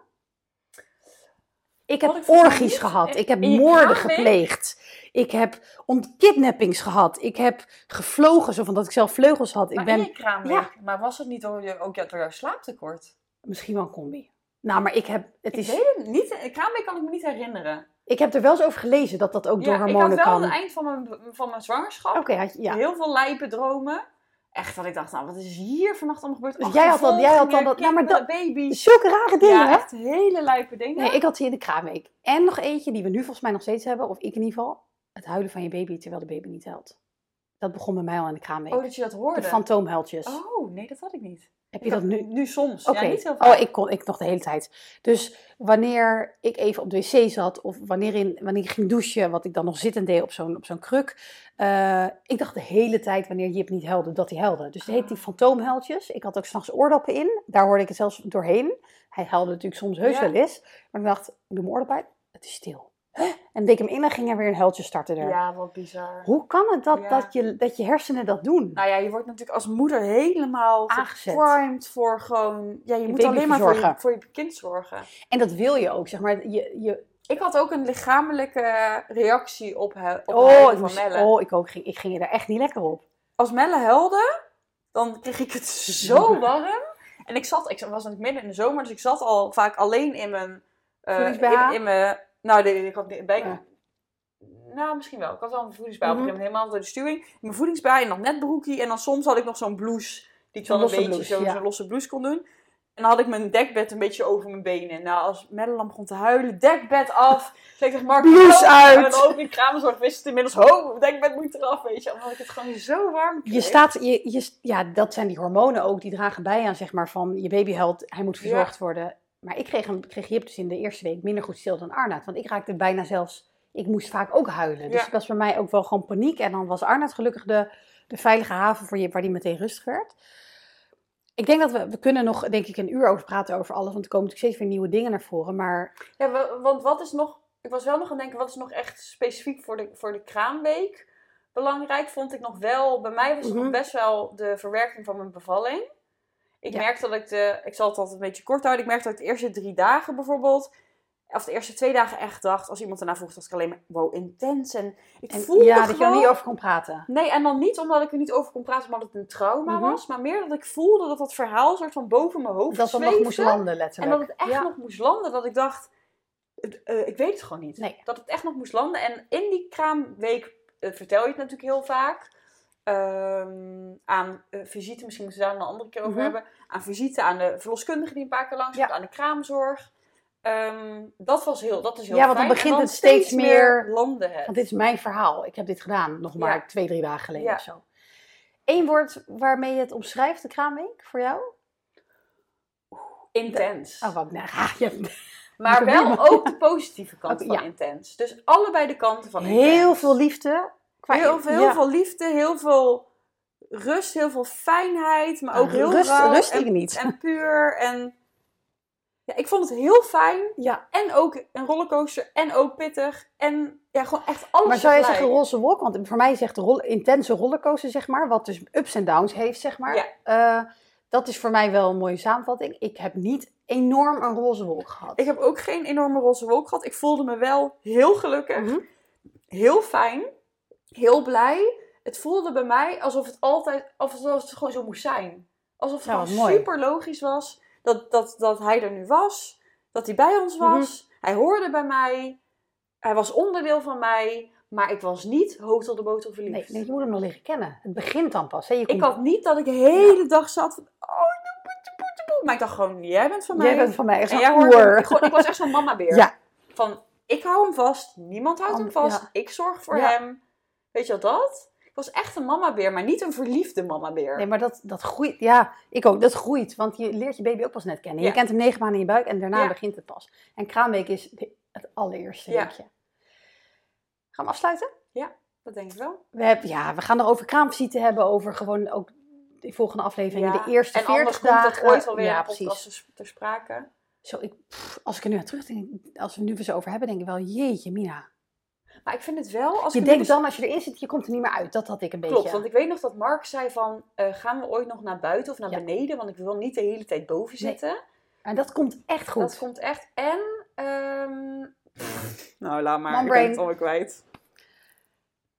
Ik heb ik orgies gehad. Ik heb moorden gepleegd. Ik heb ontkidnappings gehad. Ik heb gevlogen, zo van dat ik zelf vleugels had. Ik maar ben in je kraamweek. Maar was het niet door je, ook door jouw slaaptekort? Misschien wel een combi. Nou, maar ik heb, het Ik is, weet het niet. Kraamweek kan ik me niet herinneren. ik heb er wel eens over gelezen dat dat ook door Ja, ik had hormonen wel kan. aan het eind van mijn, van mijn zwangerschap ja. heel veel lijpe dromen. Echt dat ik dacht, nou wat is hier vannacht allemaal gebeurd? Dus jij had dan- jij had dan dat- nou, maar kinderen, baby's. Zulke rare dingen, Ja, hè? echt hele lijpe dingen. Nee, ik had die in de kraamweek. En nog eentje die we nu volgens mij nog steeds hebben, of ik in ieder geval. Het huilen van je baby terwijl de baby niet huilt. Dat begon bij mij al in de kraamweek. Oh, dat je dat hoorde. de fantoomhuiltjes. Oh, nee, dat had ik niet. Heb je dat nu? Nu soms. Oké. Ja, niet vaak. oh, ik kon ik nog de hele tijd. Dus wanneer ik even op de wc zat of wanneer, in, wanneer ik ging douchen, wat ik dan nog zittend deed op zo'n op zo'n kruk. eh, ik dacht de hele tijd wanneer Jip niet huilde, dat hij huilde. Dus het heet die fantoomhuiltjes. Ik had ook s'nachts oordoppen in. Daar hoorde ik het zelfs doorheen. Hij huilde natuurlijk soms heus Ja. wel eens. Maar ik dacht, ik doe mijn oordop uit. Het is stil. Huh? En deed ik hem in en ging er weer een huiltje starten er. Ja, wat bizar. Hoe kan het dat, Ja. dat, je, dat je hersenen dat doen? Nou ja, je wordt natuurlijk als moeder helemaal geprimed voor gewoon... Ja, je, moet alleen maar voor je, voor je kind zorgen. En dat wil je ook, zeg maar. Je, je, Ik had ook een lichamelijke reactie op, op oh, van moest- Melle. oh, ik ook. Ging, ik ging daar echt niet lekker op. Als Melle huilde, dan kreeg ik het zo warm. En ik zat, ik was natuurlijk midden in de zomer, dus ik zat al vaak alleen in mijn... in, in mijn... Nou, nee, ik had niet- bij, Ja. Nou, misschien wel. Ik had wel een voedingsbij op een Mhm. helemaal door de stuwing. In mijn voedingsbij en nog net broekie. En dan soms had ik nog zo'n blouse, die ik Zo'n dan een losse beetje blouse, zo- ja. zo'n losse blouse kon doen. En dan had ik mijn dekbed een beetje over mijn benen. Nou, als Madeline begon te huilen, dekbed af. Zei ik Mark, Blouse "Ho!" uit. En dan ook in kraamzorg wist het inmiddels, ho, dekbed moet eraf, weet je. Omdat ik het gewoon zo warm kreeg. Je staat, je, je, ja, dat zijn die hormonen ook, die dragen bij aan, zeg maar, van je baby huilt, hij moet verzorgd worden. Maar ik kreeg, hem, kreeg Jip dus in de eerste week minder goed stil dan Arnoud. Want ik raakte bijna zelfs, ik moest vaak ook huilen. Dus Ja. het was voor mij ook wel gewoon paniek. En dan was Arnoud gelukkig de, de veilige haven voor Jip, waar die meteen rustig werd. Ik denk dat we, we kunnen nog, denk ik, een uur over praten over alles. Want er komen natuurlijk steeds weer nieuwe dingen naar voren. Maar Ja, wa- want wat is nog... Ik was wel nog aan het denken, wat is nog echt specifiek voor de, voor de kraamweek belangrijk? Vond ik nog wel... Bij mij was het Mhm. nog best wel de verwerking van mijn bevalling. Ik Ja. merkte dat ik de... Ik zal het altijd een beetje kort houden. Ik merkte dat ik de eerste drie dagen bijvoorbeeld... Of de eerste twee dagen echt dacht... Als iemand erna vroeg, dacht ik alleen maar... Wow, intens. En ik en, voelde ja, gewoon... dat je er niet over kon praten. Nee, en dan niet omdat ik er niet over kon praten, maar dat het een trauma Mhm. was. Maar meer dat ik voelde dat dat verhaal soort van boven mijn hoofd Dat dat nog zweefde. moest landen, En letterlijk. dat het echt Ja. nog moest landen. Dat ik dacht, eh, ik weet het gewoon niet. Nee. Dat het echt nog moest landen. En in die kraamweek eh, vertel je het natuurlijk heel vaak. Ehm, aan eh, visite, misschien moeten we daar een andere keer over Mhm. hebben. Aan visite, aan de verloskundige die een paar keer langs Ja. aan de kraamzorg. Ehm, dat, was heel, dat is heel Ja, want dan fijn. Begint dan het steeds meer- landen het. Want dit is mijn verhaal. Ik heb dit gedaan nog maar Ja. twee, drie dagen geleden Ja. of zo. Eén woord waarmee je het omschrijft, de kraamweek, voor jou? Intens. Oh, wat nou, ah, je Maar wel ook de positieve kant van intens. Dus allebei de kanten van intens. heel veel liefde. Qua- Heel, veel, heel ja. veel liefde, heel veel rust, heel veel fijnheid, maar ook heel rust- rauw rust en, niet. en puur. En ja, ik vond het heel fijn Ja, en ook een rollercoaster en ook pittig en ja, gewoon echt alles maar zou je zeggen roze wolk? Want voor mij zegt de intense rollercoaster, zeg maar, wat dus ups en downs heeft, zeg maar. Ja. Eh, dat is voor mij wel een mooie samenvatting. Ik heb niet enorm een roze wolk gehad. Ik heb ook geen enorme roze wolk gehad. Ik voelde me wel heel gelukkig, Mhm. heel fijn, heel blij. het voelde bij mij alsof het altijd, alsof het gewoon zo moest zijn. Alsof het Ja, gewoon mooi. super logisch was dat, dat, dat hij er nu was, dat hij bij ons was. Hij hoorde bij mij, hij was onderdeel van mij, maar ik was niet hoog tot de boter verliefd. nee, je moet hem nog leren kennen. Het begint dan pas. Hè? Je Ik had niet dat ik de hele dag zat van, oh, boete. maar ik dacht gewoon, jij bent van mij. Jij bent van mij echt en jij ik, gewoon, ik was echt zo'n mama-beer. Ja, Van, ik hou hem vast, niemand houdt hem vast, ja. ik zorg voor Ja. hem. Weet je wat dat? Ik was echt een mama-beer, maar niet een verliefde mama-beer. nee, maar dat, dat groeit. Ja, ik ook. Dat groeit. Want je leert je baby ook pas net kennen. Je Ja. kent hem negen maanden in je buik en daarna Ja. begint het pas. En kraamweek is het allereerste Ja. weekje. Gaan we afsluiten? Dat denk ik wel. We, hebben, ja, we gaan er over kraamvisite hebben. Over gewoon ook de volgende afleveringen. Ja, De eerste en 40 anders komt dagen. het ooit wel weer ja, precies. podcast ter- sprake. Zo, ik, pff, als ik er nu aan terugdenk, als we nu eens over hebben, denk ik wel, jeetje, Mina. Maar ik vind het wel... Als Je denkt dus- dan, als je erin zit, je komt er niet meer uit. Dat had ik een beetje. Klopt, want ik weet nog dat Mark zei van... eh, gaan we ooit nog naar buiten of naar Ja. beneden? Want ik wil niet de hele tijd boven Nee, zitten. En dat komt echt goed. Dat komt echt... En... ehm, nou, laat maar. Ik brain. ben het alweer kwijt.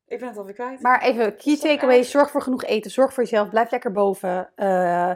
Ik ben het alweer kwijt. Maar even, key takeaway, zorg voor genoeg eten. Zorg voor jezelf, blijf lekker boven. Eh,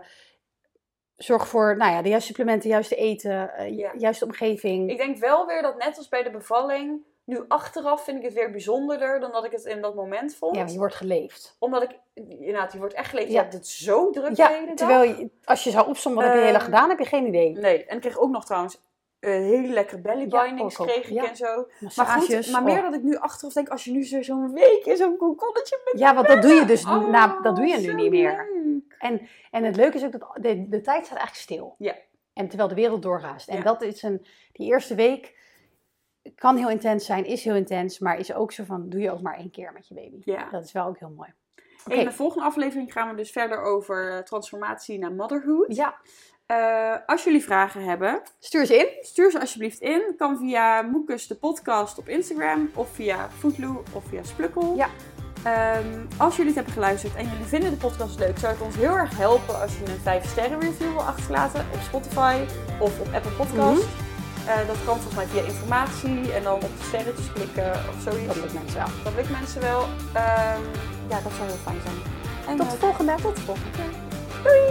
zorg voor nou ja, de juiste supplementen, de juiste eten, eh, Ja. juiste omgeving. Ik denk wel weer dat net als bij de bevalling... Nu achteraf vind ik het weer bijzonderder dan dat ik het in dat moment vond. Ja, maar je wordt geleefd. Omdat ik... Inderdaad, je wordt echt geleefd. Ja. Je hebt het zo druk de hele Ja, dag. terwijl je, als je zou opzommen, wat heb je de hele Ehm, dag gedaan, heb je geen idee. Nee, en ik kreeg ook nog trouwens eh, hele lekkere belly Ja, kreeg ik ja. en zo. Maar goed, maar meer oh. dat ik nu achteraf denk, als je nu zo- zo'n week in zo'n kokonnetje bent. Ja, want dat doe je dus Oh, na, dat doe je nu niet meer. leuk. En het leuke is ook dat de, de tijd staat eigenlijk stil. Ja. En terwijl de wereld doorraast. En Ja. dat is een, die eerste week kan heel intens zijn, is heel intens, maar is ook zo van, doe je ook maar één keer met je baby. Ja. Dat is wel ook heel mooi. In de volgende aflevering gaan we dus verder over eh, transformatie naar motherhood. ja, Eh, als jullie vragen hebben, stuur ze in. stuur ze alsjeblieft in. Kan via Moekus de podcast op Instagram of via Foodloo of via Splukkel. Ja. Ehm, als jullie het hebben geluisterd en jullie vinden de podcast leuk, zou het ons heel erg helpen als je een 5 sterren review wil achterlaten op Spotify of op Apple Podcast. Mhm. Eh, dat kan volgens mij via informatie en dan op de sterretjes klikken of zoiets. Dat lukt mensen wel. Dat lukt mensen wel. Ehm, ja, dat zou heel fijn zijn. En, Tot eh, de volgende. tot de volgende keer. Doei!